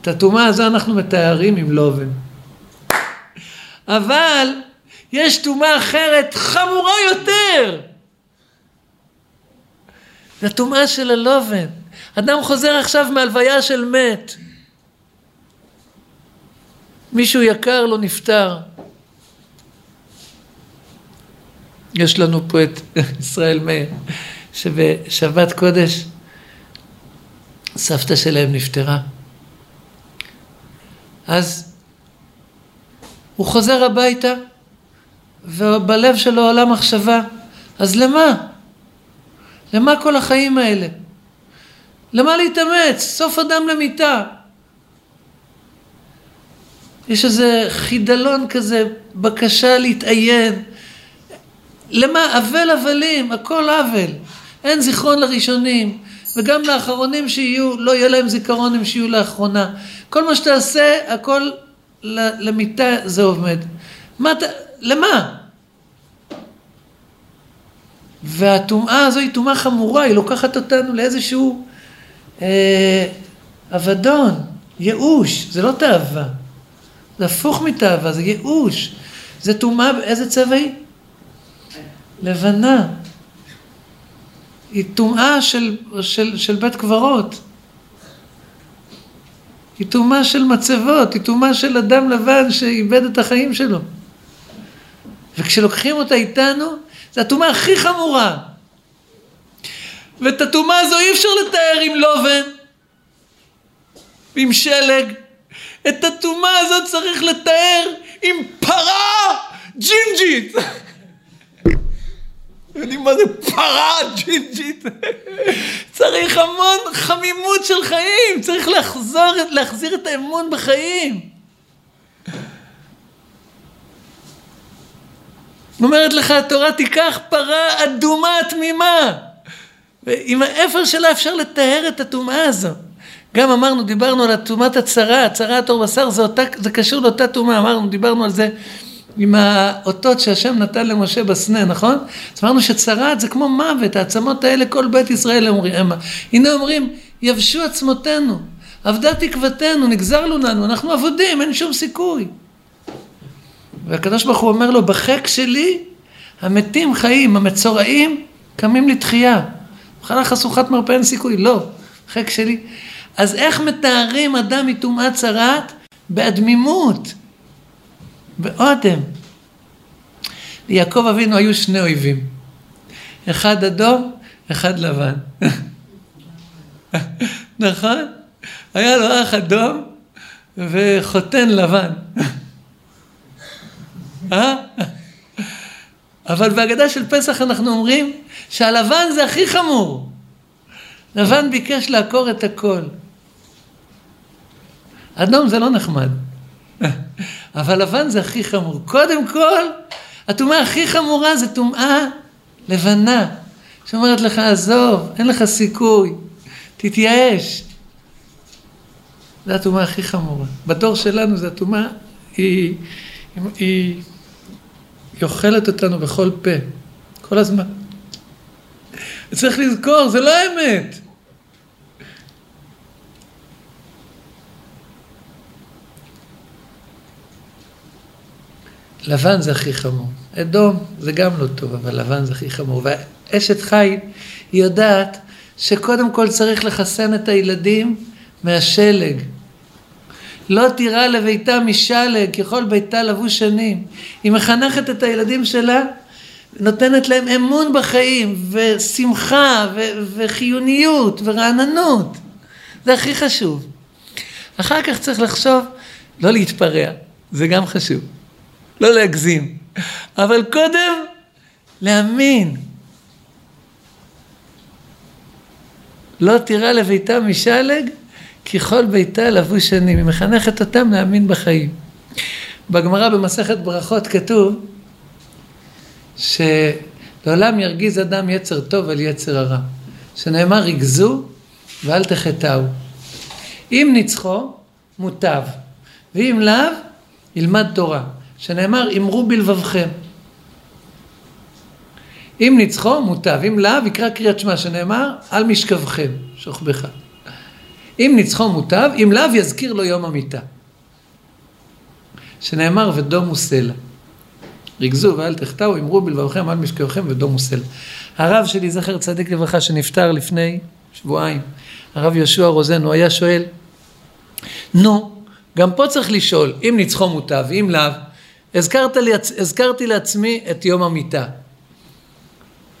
את הטומאה הזו אנחנו מתארים עם לובן. אבל יש טומאה אחרת חמורה יותר. זה הטומאה של הלובן. אדם חוזר עכשיו מהלוויה של מת. מישהו יקר לא נפטר. יש לנו פה את [LAUGHS] ישראל מאיר, שבשבת קודש סבתא שלהם נפטרה. אז הוא חוזר הביתה, ובלב שלו עולה מחשבה, אז למה? למה כל החיים האלה? למה להתאמץ? סוף אדם למיתה. יש איזה חידלון כזה, בקשה להתעיין. למה? אבל הבלים, הכל אבל. אין זיכרון לראשונים, וגם לאחרונים שיהיו, לא יהיה להם זיכרון הם שיהיו לאחרונה. כל מה שתעשה, הכל למיטה זה עומד. מה אתה, למה? והטומאה הזו היא טומאה חמורה, היא לוקחת אותנו לאיזשהו אה, אבדון, ייאוש, זה לא תאווה. זה הפוך מתאווה, זה ייאוש. זה טומאה, איזה צבע היא? לבנה. היא טומאה של, של, של בית קברות. היא טומאה של מצבות, היא טומאה של אדם לבן שאיבד את החיים שלו. וכשלוקחים אותה איתנו, זו הטומאה הכי חמורה. ואת הטומאה הזו אי אפשר לתאר עם לובן, עם שלג. את הטומאה הזאת צריך לתאר עם פרה ג'ינג'ית. יודעים מה זה פרה ג'ינג'ית? צריך המון חמימות של חיים, צריך לחזור, להחזיר את האמון בחיים. אומרת לך התורה, תיקח פרה אדומה תמימה. ועם האפר שלה אפשר לטהר את הטומאה הזו. גם אמרנו, דיברנו על טומאת הצרה, הצרת עור בשר, זה, אותה, זה קשור לאותה טומאה, אמרנו, דיברנו על זה עם האותות שהשם נתן למשה בסנה, נכון? אז אמרנו שצרת זה כמו מוות, העצמות האלה כל בית ישראל אומרים, המה. הנה אומרים, יבשו עצמותינו, אבדה תקוותנו, נגזר לנו, אנחנו אבודים, אין שום סיכוי. והקדוש ברוך הוא אומר לו, בחק שלי המתים חיים, המצורעים קמים לתחייה. מחלה חשוכת מרפא אין סיכוי, לא, חק שלי. אז איך מתארים אדם מטומאת צרת? באדמימות. באודם. ליעקב אבינו היו שני אויבים, אחד אדום, אחד לבן. [LAUGHS] נכון? היה לו אח אדום וחותן לבן. [LAUGHS] אה? אבל בהגדה של פסח אנחנו אומרים שהלבן זה הכי חמור. לבן ביקש לעקור את הכל. אדום זה לא נחמד. אבל לבן זה הכי חמור. קודם כל, הטומאה הכי חמורה זה טומאה לבנה, שאומרת לך, עזוב, אין לך סיכוי, תתייאש. זו הטומאה הכי חמורה. בדור שלנו זו הטומאה, היא, היא, היא אוכלת אותנו בכל פה, כל הזמן. צריך לזכור, זה לא האמת. לבן זה הכי חמור. אדום זה גם לא טוב, אבל לבן זה הכי חמור. ואשת חיל, היא יודעת שקודם כל צריך לחסן את הילדים מהשלג. לא תירא לביתה משלג, ככל ביתה לבו שנים. היא מחנכת את הילדים שלה, נותנת להם אמון בחיים, ושמחה, ו- וחיוניות, ורעננות. זה הכי חשוב. אחר כך צריך לחשוב, לא להתפרע, זה גם חשוב. לא להגזים. אבל קודם, להאמין. לא תירא לביתה משלג, כי כל ביתה לבוש שנים. היא מחנכת אותם להאמין בחיים. בגמרא במסכת ברכות כתוב שלעולם ירגיז אדם יצר טוב על יצר הרע. שנאמר ריגזו ואל תחטאו. אם ניצחו, מוטב, ואם לאו, ילמד תורה, שנאמר אמרו בלבבכם. אם ניצחו מוטב, אם לאו יקרא קריאת שמע, שנאמר על משכבכם, שוכבך. אם ניצחו מוטב, אם לאו יזכיר לו יום המיתה. שנאמר ודומו סלע. ריכזו ואל תחטאו, אמרו בלבבכם על משכבכם ודומו סלע. הרב שלי, זכר צדיק לברכה, שנפטר לפני שבועיים, הרב יהושע רוזן, הוא היה שואל, נו, גם פה צריך לשאול, אם ניצחו מוטב, אם לאו, לי, הזכרתי לעצמי את יום המיתה.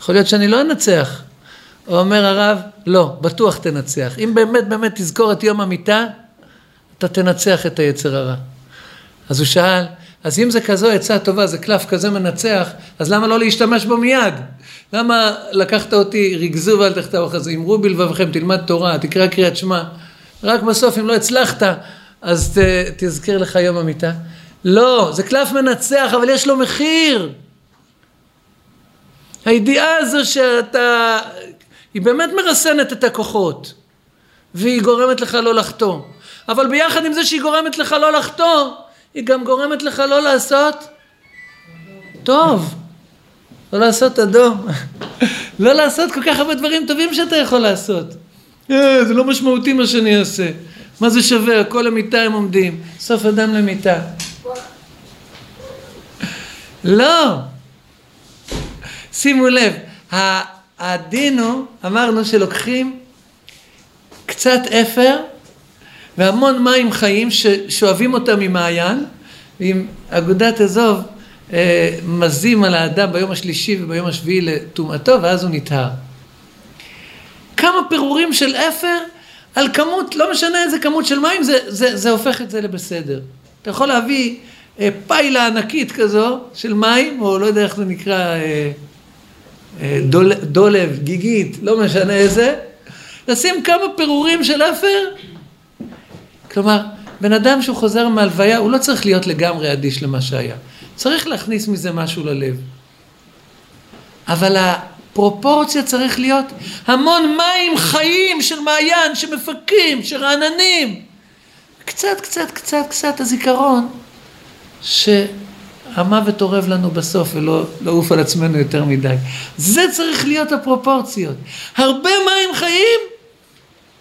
יכול להיות שאני לא אנצח. אומר הרב, לא, בטוח תנצח. אם באמת באמת תזכור את יום המיתה, אתה תנצח את היצר הרע. אז הוא שאל, אז אם זה כזו עצה טובה, זה קלף כזה מנצח, אז למה לא להשתמש בו מיד? למה לקחת אותי, ריכזו ואל תחטאו אחרי זה, אמרו בלבבכם, תלמד תורה, תקרא קריאת שמע, רק בסוף אם לא הצלחת, אז ת, תזכיר לך יום המיטה. לא, זה קלף מנצח, אבל יש לו מחיר. הידיעה הזו שאתה, היא באמת מרסנת את הכוחות, והיא גורמת לך לא לחטוא. אבל ביחד עם זה שהיא גורמת לך לא לחטוא, היא גם גורמת לך לא לעשות טוב. לא לעשות אדום. [LAUGHS] לא לעשות כל כך הרבה דברים טובים שאתה יכול לעשות. אה, זה לא משמעותי מה שאני אעשה. מה זה שווה? כל המיטה הם עומדים. סוף אדם למיטה. [LAUGHS] לא. שימו לב, הדין הוא, אמרנו שלוקחים קצת אפר והמון מים חיים ששואבים אותם ממעיין, ועם אגודת אזוב אה, מזים על האדם ביום השלישי וביום השביעי לטומאתו, ואז הוא נטהר. כמה פירורים של אפר על כמות, לא משנה איזה כמות של מים, זה, זה, זה הופך את זה לבסדר. אתה יכול להביא אה, פיילה ענקית כזו של מים, או לא יודע איך זה נקרא, אה, דול, דולב, גיגית, לא משנה איזה, לשים כמה פירורים של אפר, כלומר, בן אדם שהוא חוזר מהלוויה, הוא לא צריך להיות לגמרי אדיש למה שהיה. צריך להכניס מזה משהו ללב. אבל הפרופורציה צריך להיות המון מים חיים של מעיין שמפקים, שרעננים. קצת, קצת, קצת, קצת הזיכרון שהמוות אורב לנו בסוף ולא לעוף על עצמנו יותר מדי. זה צריך להיות הפרופורציות. הרבה מים חיים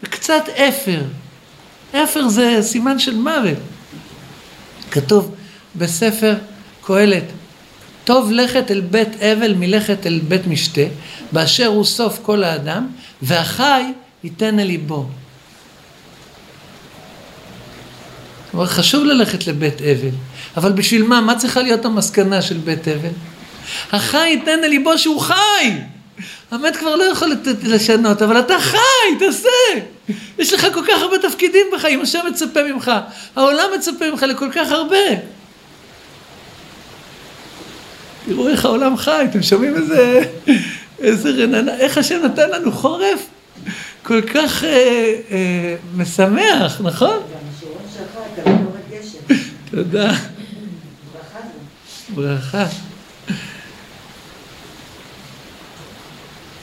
וקצת אפר. אפר זה סימן של מוות. כתוב בספר קהלת, טוב לכת אל בית אבל מלכת אל בית משתה, באשר הוא סוף כל האדם, והחי ייתן אל ליבו. כלומר, חשוב ללכת לבית אבל, אבל בשביל מה? מה צריכה להיות המסקנה של בית אבל? החי ייתן אל ליבו שהוא חי! המת כבר לא יכול לשנות, אבל אתה חי, תעשה! יש לך כל כך הרבה תפקידים בחיים, השם מצפה ממך, העולם מצפה ממך לכל כך הרבה. תראו איך העולם חי, אתם שומעים איזה, איזה רננה, איך השם נתן לנו חורף כל כך אה, אה, משמח, נכון? תודה. ברכה.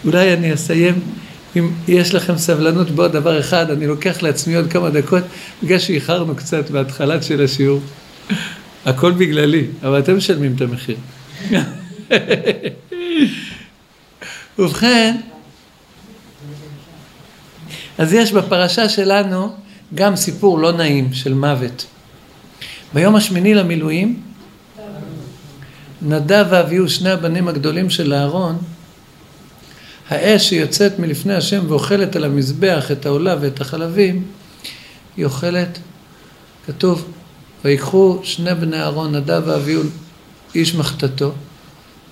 אולי אני אסיים, אם יש לכם סבלנות בעוד דבר אחד, אני לוקח לעצמי עוד כמה דקות, בגלל שאיחרנו קצת בהתחלת של השיעור. הכל בגללי, אבל אתם משלמים את המחיר. [LAUGHS] ובכן, אז יש בפרשה שלנו גם סיפור לא נעים של מוות. ביום השמיני למילואים, נדב ואביהו, שני הבנים הגדולים של אהרון, האש שיוצאת מלפני השם ואוכלת על המזבח את העולה ואת החלבים, היא אוכלת, כתוב, ויקחו שני בני אהרון, נדב ואביהו, איש מחתתו,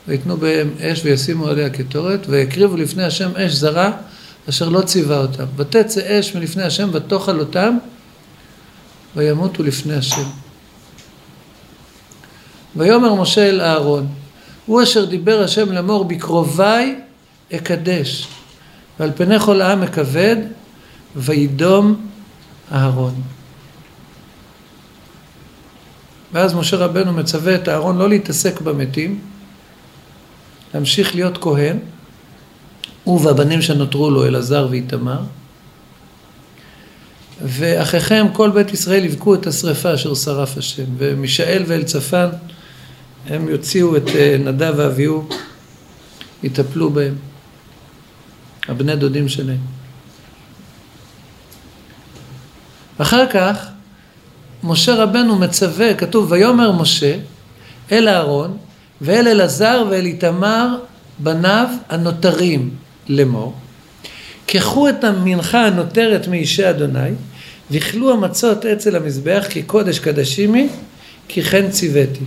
ויתנו בהם אש וישימו עליה קטורת, ויקריבו לפני השם אש זרה, אשר לא ציווה אותם. ותצא אש מלפני השם ותאכל אותם, וימותו לפני השם. ויאמר משה אל אהרון, הוא אשר דיבר השם לאמור בקרוביי אקדש, ועל פני כל העם אכבד, וידום אהרון. ואז משה רבנו מצווה את אהרון לא להתעסק במתים, להמשיך להיות כהן, הוא והבנים שנותרו לו, אלעזר ואיתמר, ואחיכם כל בית ישראל יבכו את השרפה אשר שרף השם. ומישאל ואלצפן הם יוציאו את אה, נדב ואביהו, יטפלו בהם, הבני דודים שלהם. אחר כך משה רבנו מצווה, כתוב ויאמר משה אל אהרון ואל אלעזר ואל איתמר בניו הנותרים לאמור קחו את המנחה הנותרת מאישי אדוני ואכלו המצות אצל המזבח כי קודש קדשימי כי כן ציוויתי.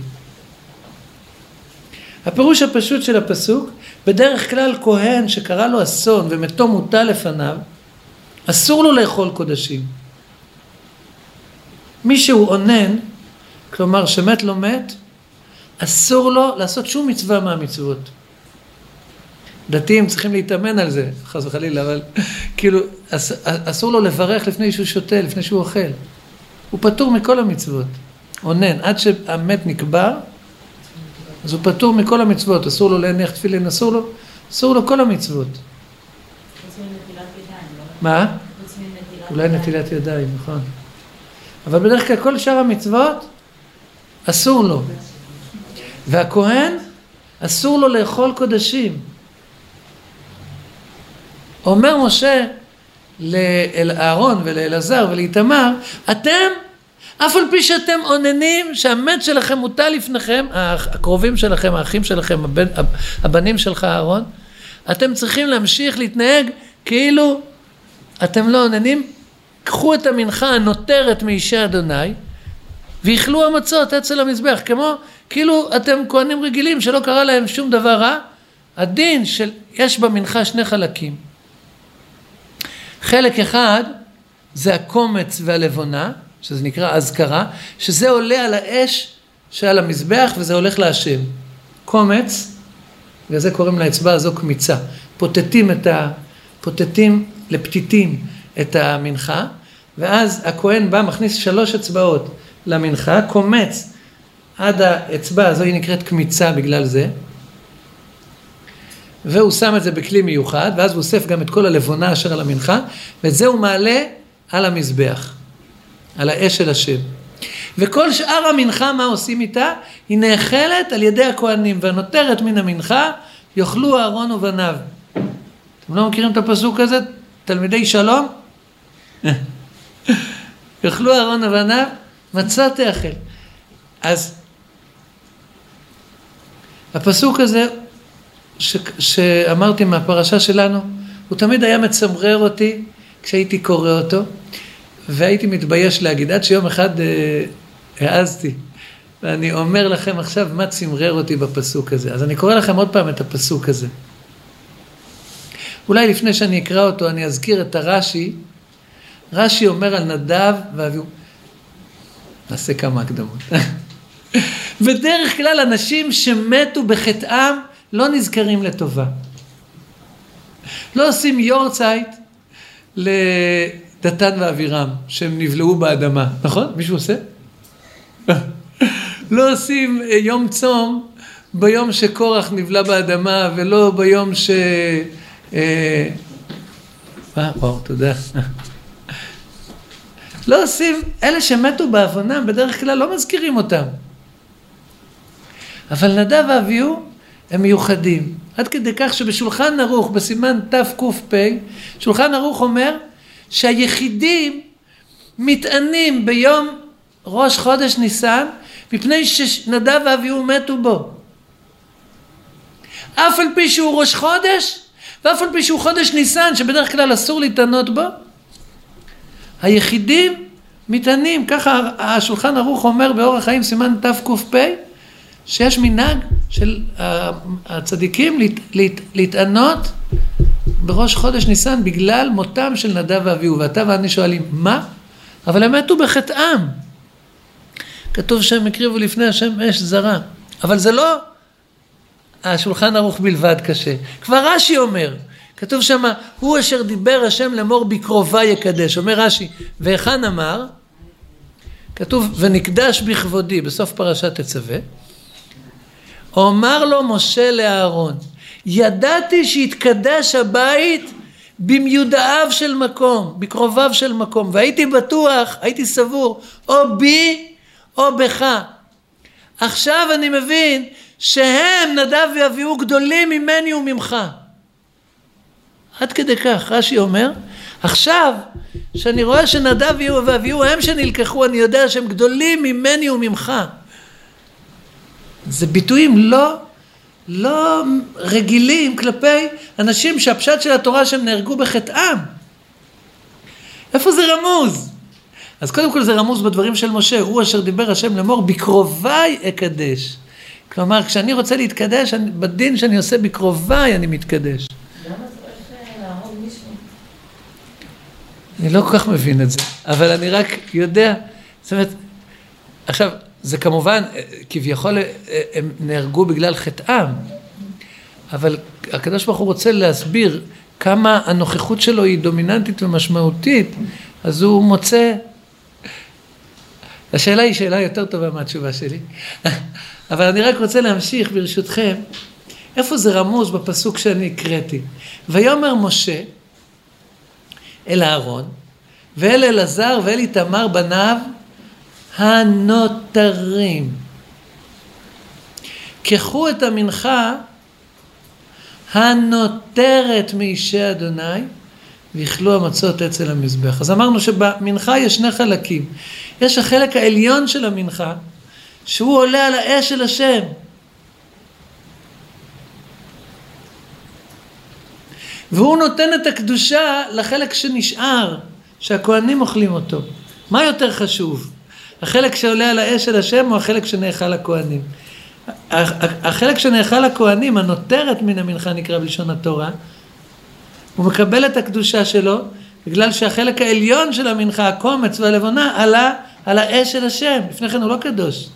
הפירוש הפשוט של הפסוק בדרך כלל כהן שקרה לו אסון ומתו מוטל לפניו אסור לו לאכול קודשים מי שהוא אונן, כלומר שמת לא מת, אסור לו לעשות שום מצווה מהמצוות. דתיים צריכים להתאמן על זה, חס וחלילה, אבל כאילו אס, אסור לו לברך לפני שהוא שותה, לפני שהוא אוכל. הוא פטור מכל המצוות. אונן, עד שהמת נקבר, אז הוא פטור מכל המצוות, אסור לו להניח תפילין, אסור לו, אסור לו כל המצוות. לא? מה? אולי נטילת ידיים, נכון. אבל בדרך כלל כל שאר המצוות אסור לו. והכהן אסור לו לאכול קודשים. אומר משה לאהרון ולאלעזר ולאיתמר, אתם, אף על פי שאתם אוננים שהמת שלכם מוטל לפניכם, הקרובים שלכם, האחים שלכם, הבן, הבנים שלך אהרון, אתם צריכים להמשיך להתנהג כאילו אתם לא אוננים קחו את המנחה הנותרת מאישי אדוני ואכלו המצות אצל המזבח כמו כאילו אתם כהנים רגילים שלא קרה להם שום דבר רע. הדין של יש במנחה שני חלקים. חלק אחד זה הקומץ והלבונה שזה נקרא אזכרה שזה עולה על האש שעל המזבח וזה הולך להשם. קומץ בגלל זה קוראים לאצבע הזו קמיצה. פוטטים את ה... פוטטים לפתיתים את המנחה, ואז הכהן בא, מכניס שלוש אצבעות למנחה, קומץ עד האצבע הזו, היא נקראת קמיצה בגלל זה, והוא שם את זה בכלי מיוחד, ואז הוא אוסף גם את כל הלבונה אשר על המנחה, ואת זה הוא מעלה על המזבח, על האש של השם. וכל שאר המנחה, מה עושים איתה? היא נאכלת על ידי הכהנים, והנותרת מן המנחה יאכלו אהרון ובניו. אתם לא מכירים את הפסוק הזה? תלמידי שלום? [LAUGHS] יאכלו אהרון ובניו, מצה תאכל. אז הפסוק הזה ש, שאמרתי מהפרשה שלנו, הוא תמיד היה מצמרר אותי כשהייתי קורא אותו, והייתי מתבייש להגיד, עד שיום אחד אה, העזתי, ואני אומר לכם עכשיו מה צמרר אותי בפסוק הזה. אז אני קורא לכם עוד פעם את הפסוק הזה. אולי לפני שאני אקרא אותו אני אזכיר את הרש"י רש"י אומר על נדב ואביהו, נעשה כמה הקדמות. [LAUGHS] בדרך כלל אנשים שמתו בחטאם לא נזכרים לטובה. לא עושים יורצייט לדתן ואבירם, שהם נבלעו באדמה, נכון? מישהו עושה? [LAUGHS] לא עושים אה, יום צום ביום שקורח נבלע באדמה ולא ביום ש... אה, וואו, תודה. [LAUGHS] לא עושים, אלה שמתו בעוונם בדרך כלל לא מזכירים אותם. אבל נדב ואביהו הם מיוחדים. עד כדי כך שבשולחן ערוך, בסימן תק"פ, שולחן ערוך אומר שהיחידים מתענים ביום ראש חודש ניסן מפני שנדב ואביהו מתו בו. אף על פי שהוא ראש חודש ואף על פי שהוא חודש ניסן שבדרך כלל אסור להתענות בו היחידים מתענים, ככה השולחן ערוך אומר באורח חיים סימן תק"פ, שיש מנהג של הצדיקים להת, להת, להתענות בראש חודש ניסן בגלל מותם של נדב ואביהו. ואתה ואני שואלים, מה? אבל הם מתו בחטאם. כתוב שהם הקריבו לפני השם אש זרה. אבל זה לא השולחן ערוך בלבד קשה. כבר רש"י אומר, כתוב שם, הוא אשר דיבר השם לאמור בקרובה יקדש. אומר רש"י, והיכן אמר? כתוב, ונקדש בכבודי, בסוף פרשת תצווה. אומר לו משה לאהרון, ידעתי שיתקדש הבית במיודעיו של מקום, בקרוביו של מקום, והייתי בטוח, הייתי סבור, או בי או בך. עכשיו אני מבין שהם, נדב ואביהו, גדולים ממני וממך. עד כדי כך, רש"י אומר, עכשיו, שאני רואה שנדב ואביהו הם שנלקחו, אני יודע שהם גדולים ממני וממך. זה ביטויים לא, לא רגילים כלפי אנשים שהפשט של התורה שהם נהרגו בחטאם. איפה זה רמוז? אז קודם כל זה רמוז בדברים של משה, הוא אשר דיבר השם לאמור, בקרוביי אקדש. כלומר, כשאני רוצה להתקדש, אני, בדין שאני עושה בקרוביי אני מתקדש. למה מישהו? אני לא כל כך מבין את זה, אבל אני רק יודע, זאת אומרת, עכשיו, זה כמובן, אה, כביכול אה, הם נהרגו בגלל חטאם, אבל הקדוש ברוך הוא רוצה להסביר כמה הנוכחות שלו היא דומיננטית ומשמעותית, אז הוא מוצא... השאלה היא שאלה יותר טובה מהתשובה שלי, [LAUGHS] אבל אני רק רוצה להמשיך ברשותכם, איפה זה רמוז בפסוק שאני הקראתי? ויאמר משה אל אהרון ואל אלעזר ואל איתמר בניו הנותרים. קחו את המנחה הנותרת מאישי אדוני ויאכלו המצות אצל המזבח. אז אמרנו שבמנחה יש שני חלקים. יש החלק העליון של המנחה, שהוא עולה על האש של השם. והוא נותן את הקדושה לחלק שנשאר, שהכוהנים אוכלים אותו. מה יותר חשוב? החלק שעולה על האש של השם או החלק שנאכל לכהנים? החלק שנאכל לכהנים, הנותרת מן המנחה נקרא בלשון התורה, הוא מקבל את הקדושה שלו בגלל שהחלק העליון של המנחה, הקומץ והלבונה, עלה על האש של השם. לפני כן הוא לא קדוש.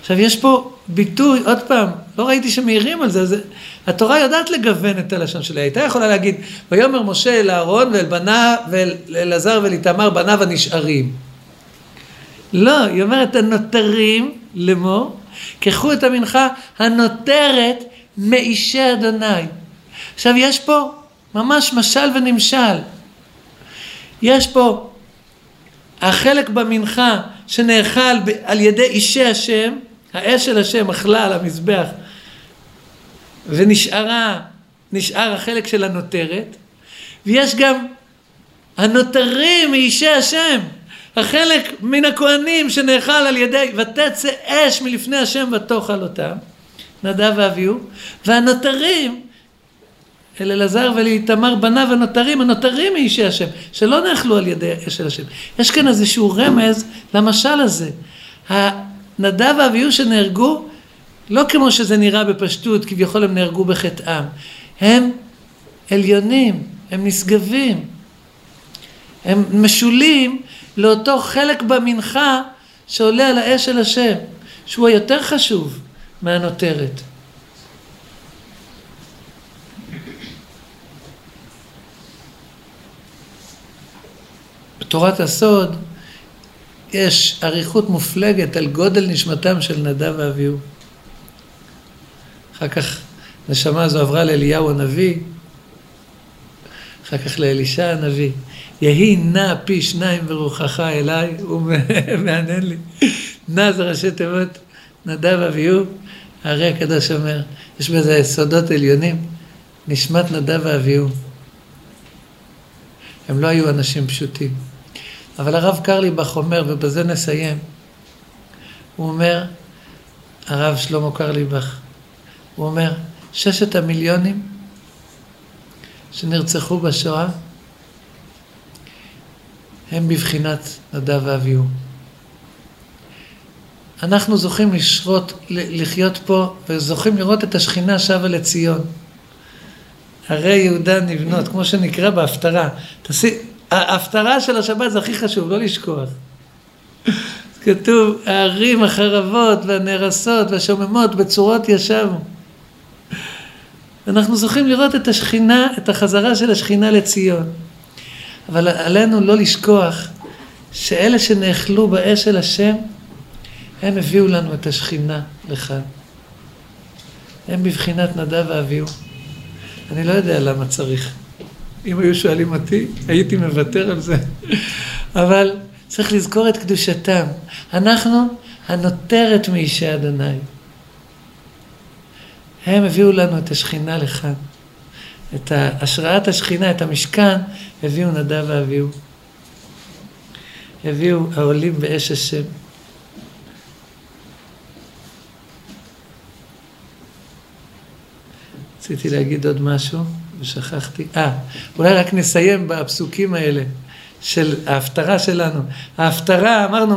עכשיו יש פה ביטוי, עוד פעם, לא ראיתי שמעירים על זה, זה התורה יודעת לגוון את הלשון שלה, הייתה יכולה להגיד, ויאמר משה אל אהרון ואל בניו, ואל אלעזר ואל איתמר בניו הנשארים. לא, היא אומרת הנותרים לאמור, קחו את המנחה הנותרת מאישי אדוני. עכשיו יש פה ממש משל ונמשל. יש פה החלק במנחה שנאכל על ידי אישי השם, האש של השם אכלה על המזבח ונשארה, נשאר החלק של הנותרת, ויש גם הנותרים מאישי השם, החלק מן הכהנים שנאכל על ידי ותצא אש מלפני השם ותאכל אותם, נדב ואביהו, והנותרים אל אלעזר ולאיתמר בניו הנותרים, הנותרים מאישי השם, שלא נאכלו על ידי אש של השם. יש כאן איזשהו רמז למשל הזה. נדב ואביהו שנהרגו, לא כמו שזה נראה בפשטות, כביכול הם נהרגו בחטאם. הם עליונים, הם נשגבים, הם משולים לאותו חלק במנחה שעולה על האש של השם, שהוא היותר חשוב מהנותרת. בתורת הסוד יש אריכות מופלגת על גודל נשמתם של נדב ואביהו. אחר כך נשמה הזו עברה לאליהו הנביא, אחר כך לאלישע הנביא. יהי נע פי שניים ברוחך אליי, הוא מעניין [LAUGHS] לי. נע זה ראשי תיבות, נדב אביהו, הרי הקדוש אומר, יש בזה יסודות עליונים, נשמת נדב ואביהו. הם לא היו אנשים פשוטים. אבל הרב קרליבך אומר, ובזה נסיים, הוא אומר, הרב שלמה קרליבך, הוא אומר, ששת המיליונים שנרצחו בשואה הם בבחינת נדב ואביהו. אנחנו זוכים לשרות, לחיות פה וזוכים לראות את השכינה שבה לציון. הרי יהודה נבנות, כמו שנקרא בהפטרה. תעשי, ההפטרה של השבת זה הכי חשוב, לא לשכוח. כתוב, הערים החרבות והנהרסות והשוממות בצורות ישבו. אנחנו זוכים לראות את השכינה, את החזרה של השכינה לציון. אבל עלינו לא לשכוח שאלה שנאכלו באש של השם, הם הביאו לנו את השכינה לכאן. הם בבחינת נדב ואביהו. אני לא יודע למה צריך. אם היו שואלים אותי, הייתי מוותר על זה. אבל צריך לזכור את קדושתם. אנחנו הנותרת מאישי אדוני. הם הביאו לנו את השכינה לכאן. את השראת השכינה, את המשכן, הביאו נדב ואביהו. הביאו העולים באש השם. רציתי להגיד עוד משהו ושכחתי. אה, אולי רק נסיים בפסוקים האלה של ההפטרה שלנו. ההפטרה, אמרנו,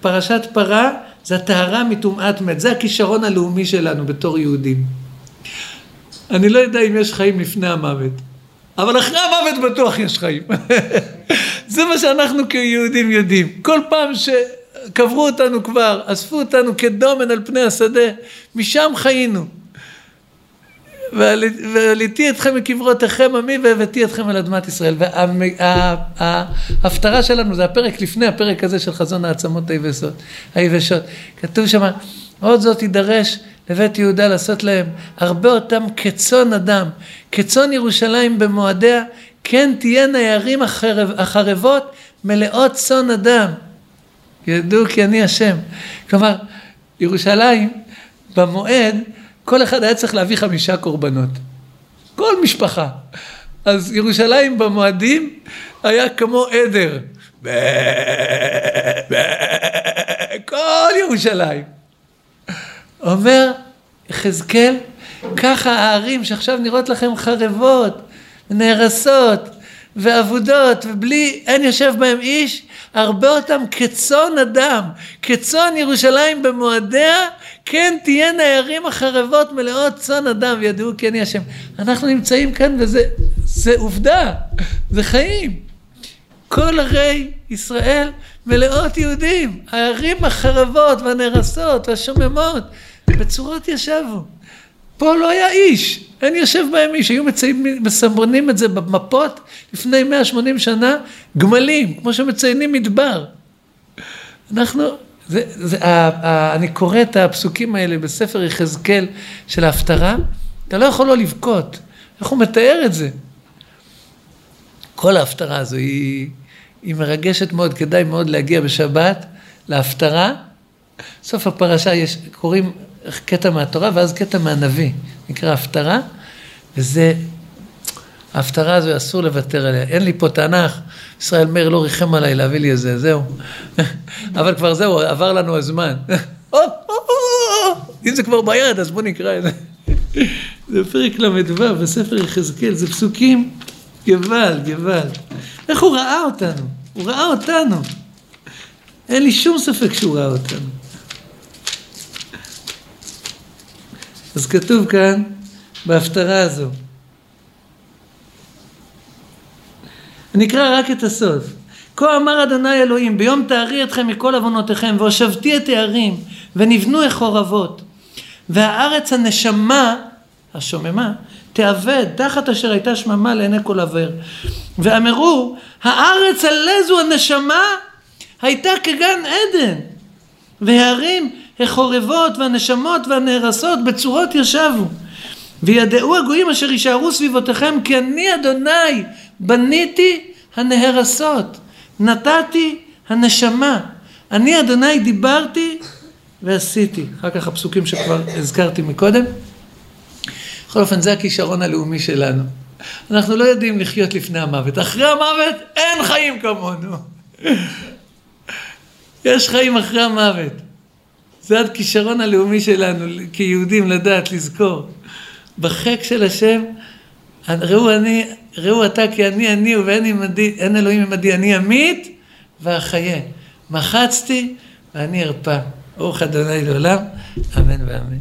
פרשת פרה זה הטהרה מטומאת מת, זה הכישרון הלאומי שלנו בתור יהודים. אני לא יודע אם יש חיים לפני המוות, אבל אחרי המוות בטוח יש חיים. [LAUGHS] זה מה שאנחנו כיהודים יודעים. כל פעם שקברו אותנו כבר, אספו אותנו כדומן על פני השדה, משם חיינו. ועליתי אתכם מקברותיכם עמי והבאתי אתכם על אדמת ישראל. וההפטרה שלנו זה הפרק לפני הפרק הזה של חזון העצמות היבשות. היבשות. כתוב שם, עוד זאת יידרש לבית יהודה לעשות להם הרבה אותם כצאן אדם, כצאן ירושלים במועדיה, כן תהיינה הערים החרב, החרבות מלאות צאן אדם. ידעו כי אני השם. כלומר, ירושלים במועד כל אחד היה צריך להביא חמישה קורבנות. כל משפחה. אז ירושלים במועדים היה כמו עדר. כל ירושלים. אומר יחזקאל, ככה הערים שעכשיו נראות לכם חרבות, נהרסות ואבודות, ובלי, אין יושב בהם איש, הרבה אותם כצאן אדם, כצאן ירושלים במועדיה, כן תהיינה הערים החרבות מלאות צאן אדם, וידעו כי אני השם. אנחנו נמצאים כאן וזה זה עובדה, זה חיים. כל ערי ישראל מלאות יהודים, הערים החרבות והנהרסות והשוממות, בצורות ישבו. פה לא היה איש, אין יושב בהם איש, היו מציינים, מסמרנים את זה במפות לפני 180 שנה, גמלים, כמו שמציינים מדבר. אנחנו, זה, זה, ה, ה, אני קורא את הפסוקים האלה בספר יחזקאל של ההפטרה, אתה לא יכול לא לבכות, איך הוא מתאר את זה? כל ההפטרה הזו היא, היא מרגשת מאוד, כדאי מאוד להגיע בשבת להפטרה. סוף הפרשה יש, קוראים קטע מהתורה ואז קטע מהנביא, נקרא הפטרה, וזה, ההפטרה הזו אסור לוותר עליה. אין לי פה תנ"ך, ישראל מאיר לא ריחם עליי להביא לי איזה, זהו. [LAUGHS] אבל כבר זהו, עבר לנו הזמן. [LAUGHS] אם זה כבר ביד, אז בואו נקרא את זה. [LAUGHS] זה פרק ל"ו בספר יחזקאל, זה פסוקים גבל, גבל. איך הוא ראה אותנו? הוא ראה אותנו. אין לי שום ספק שהוא ראה אותנו. אז כתוב כאן בהפטרה הזו. אני אקרא רק את הסוף. כה אמר אדוני אלוהים, ביום תארי אתכם מכל עוונותיכם, והושבתי את הערים, ונבנו החורבות. והארץ הנשמה, השוממה, תאבד תחת אשר הייתה שממה לעיני כל עבר. ואמרו, הארץ על איזו הנשמה הייתה כגן עדן. והערים החורבות והנשמות והנהרסות בצורות ישבו. וידעו הגויים אשר יישארו סביבותיכם כי אני אדוני בניתי הנהרסות, נתתי הנשמה. אני אדוני דיברתי ועשיתי. אחר כך הפסוקים שכבר הזכרתי מקודם. בכל אופן זה הכישרון הלאומי שלנו. אנחנו לא יודעים לחיות לפני המוות. אחרי המוות אין חיים כמונו. יש חיים אחרי המוות. זה הכישרון הלאומי שלנו כיהודים לדעת, לזכור. בחק של השם, ראו אני, ראו אתה כי אני אני ואין עמדי, אלוהים עמדי, אני אמית ואחיה. מחצתי ואני ארפא. ברוך אדוני לעולם, אמן ואמן.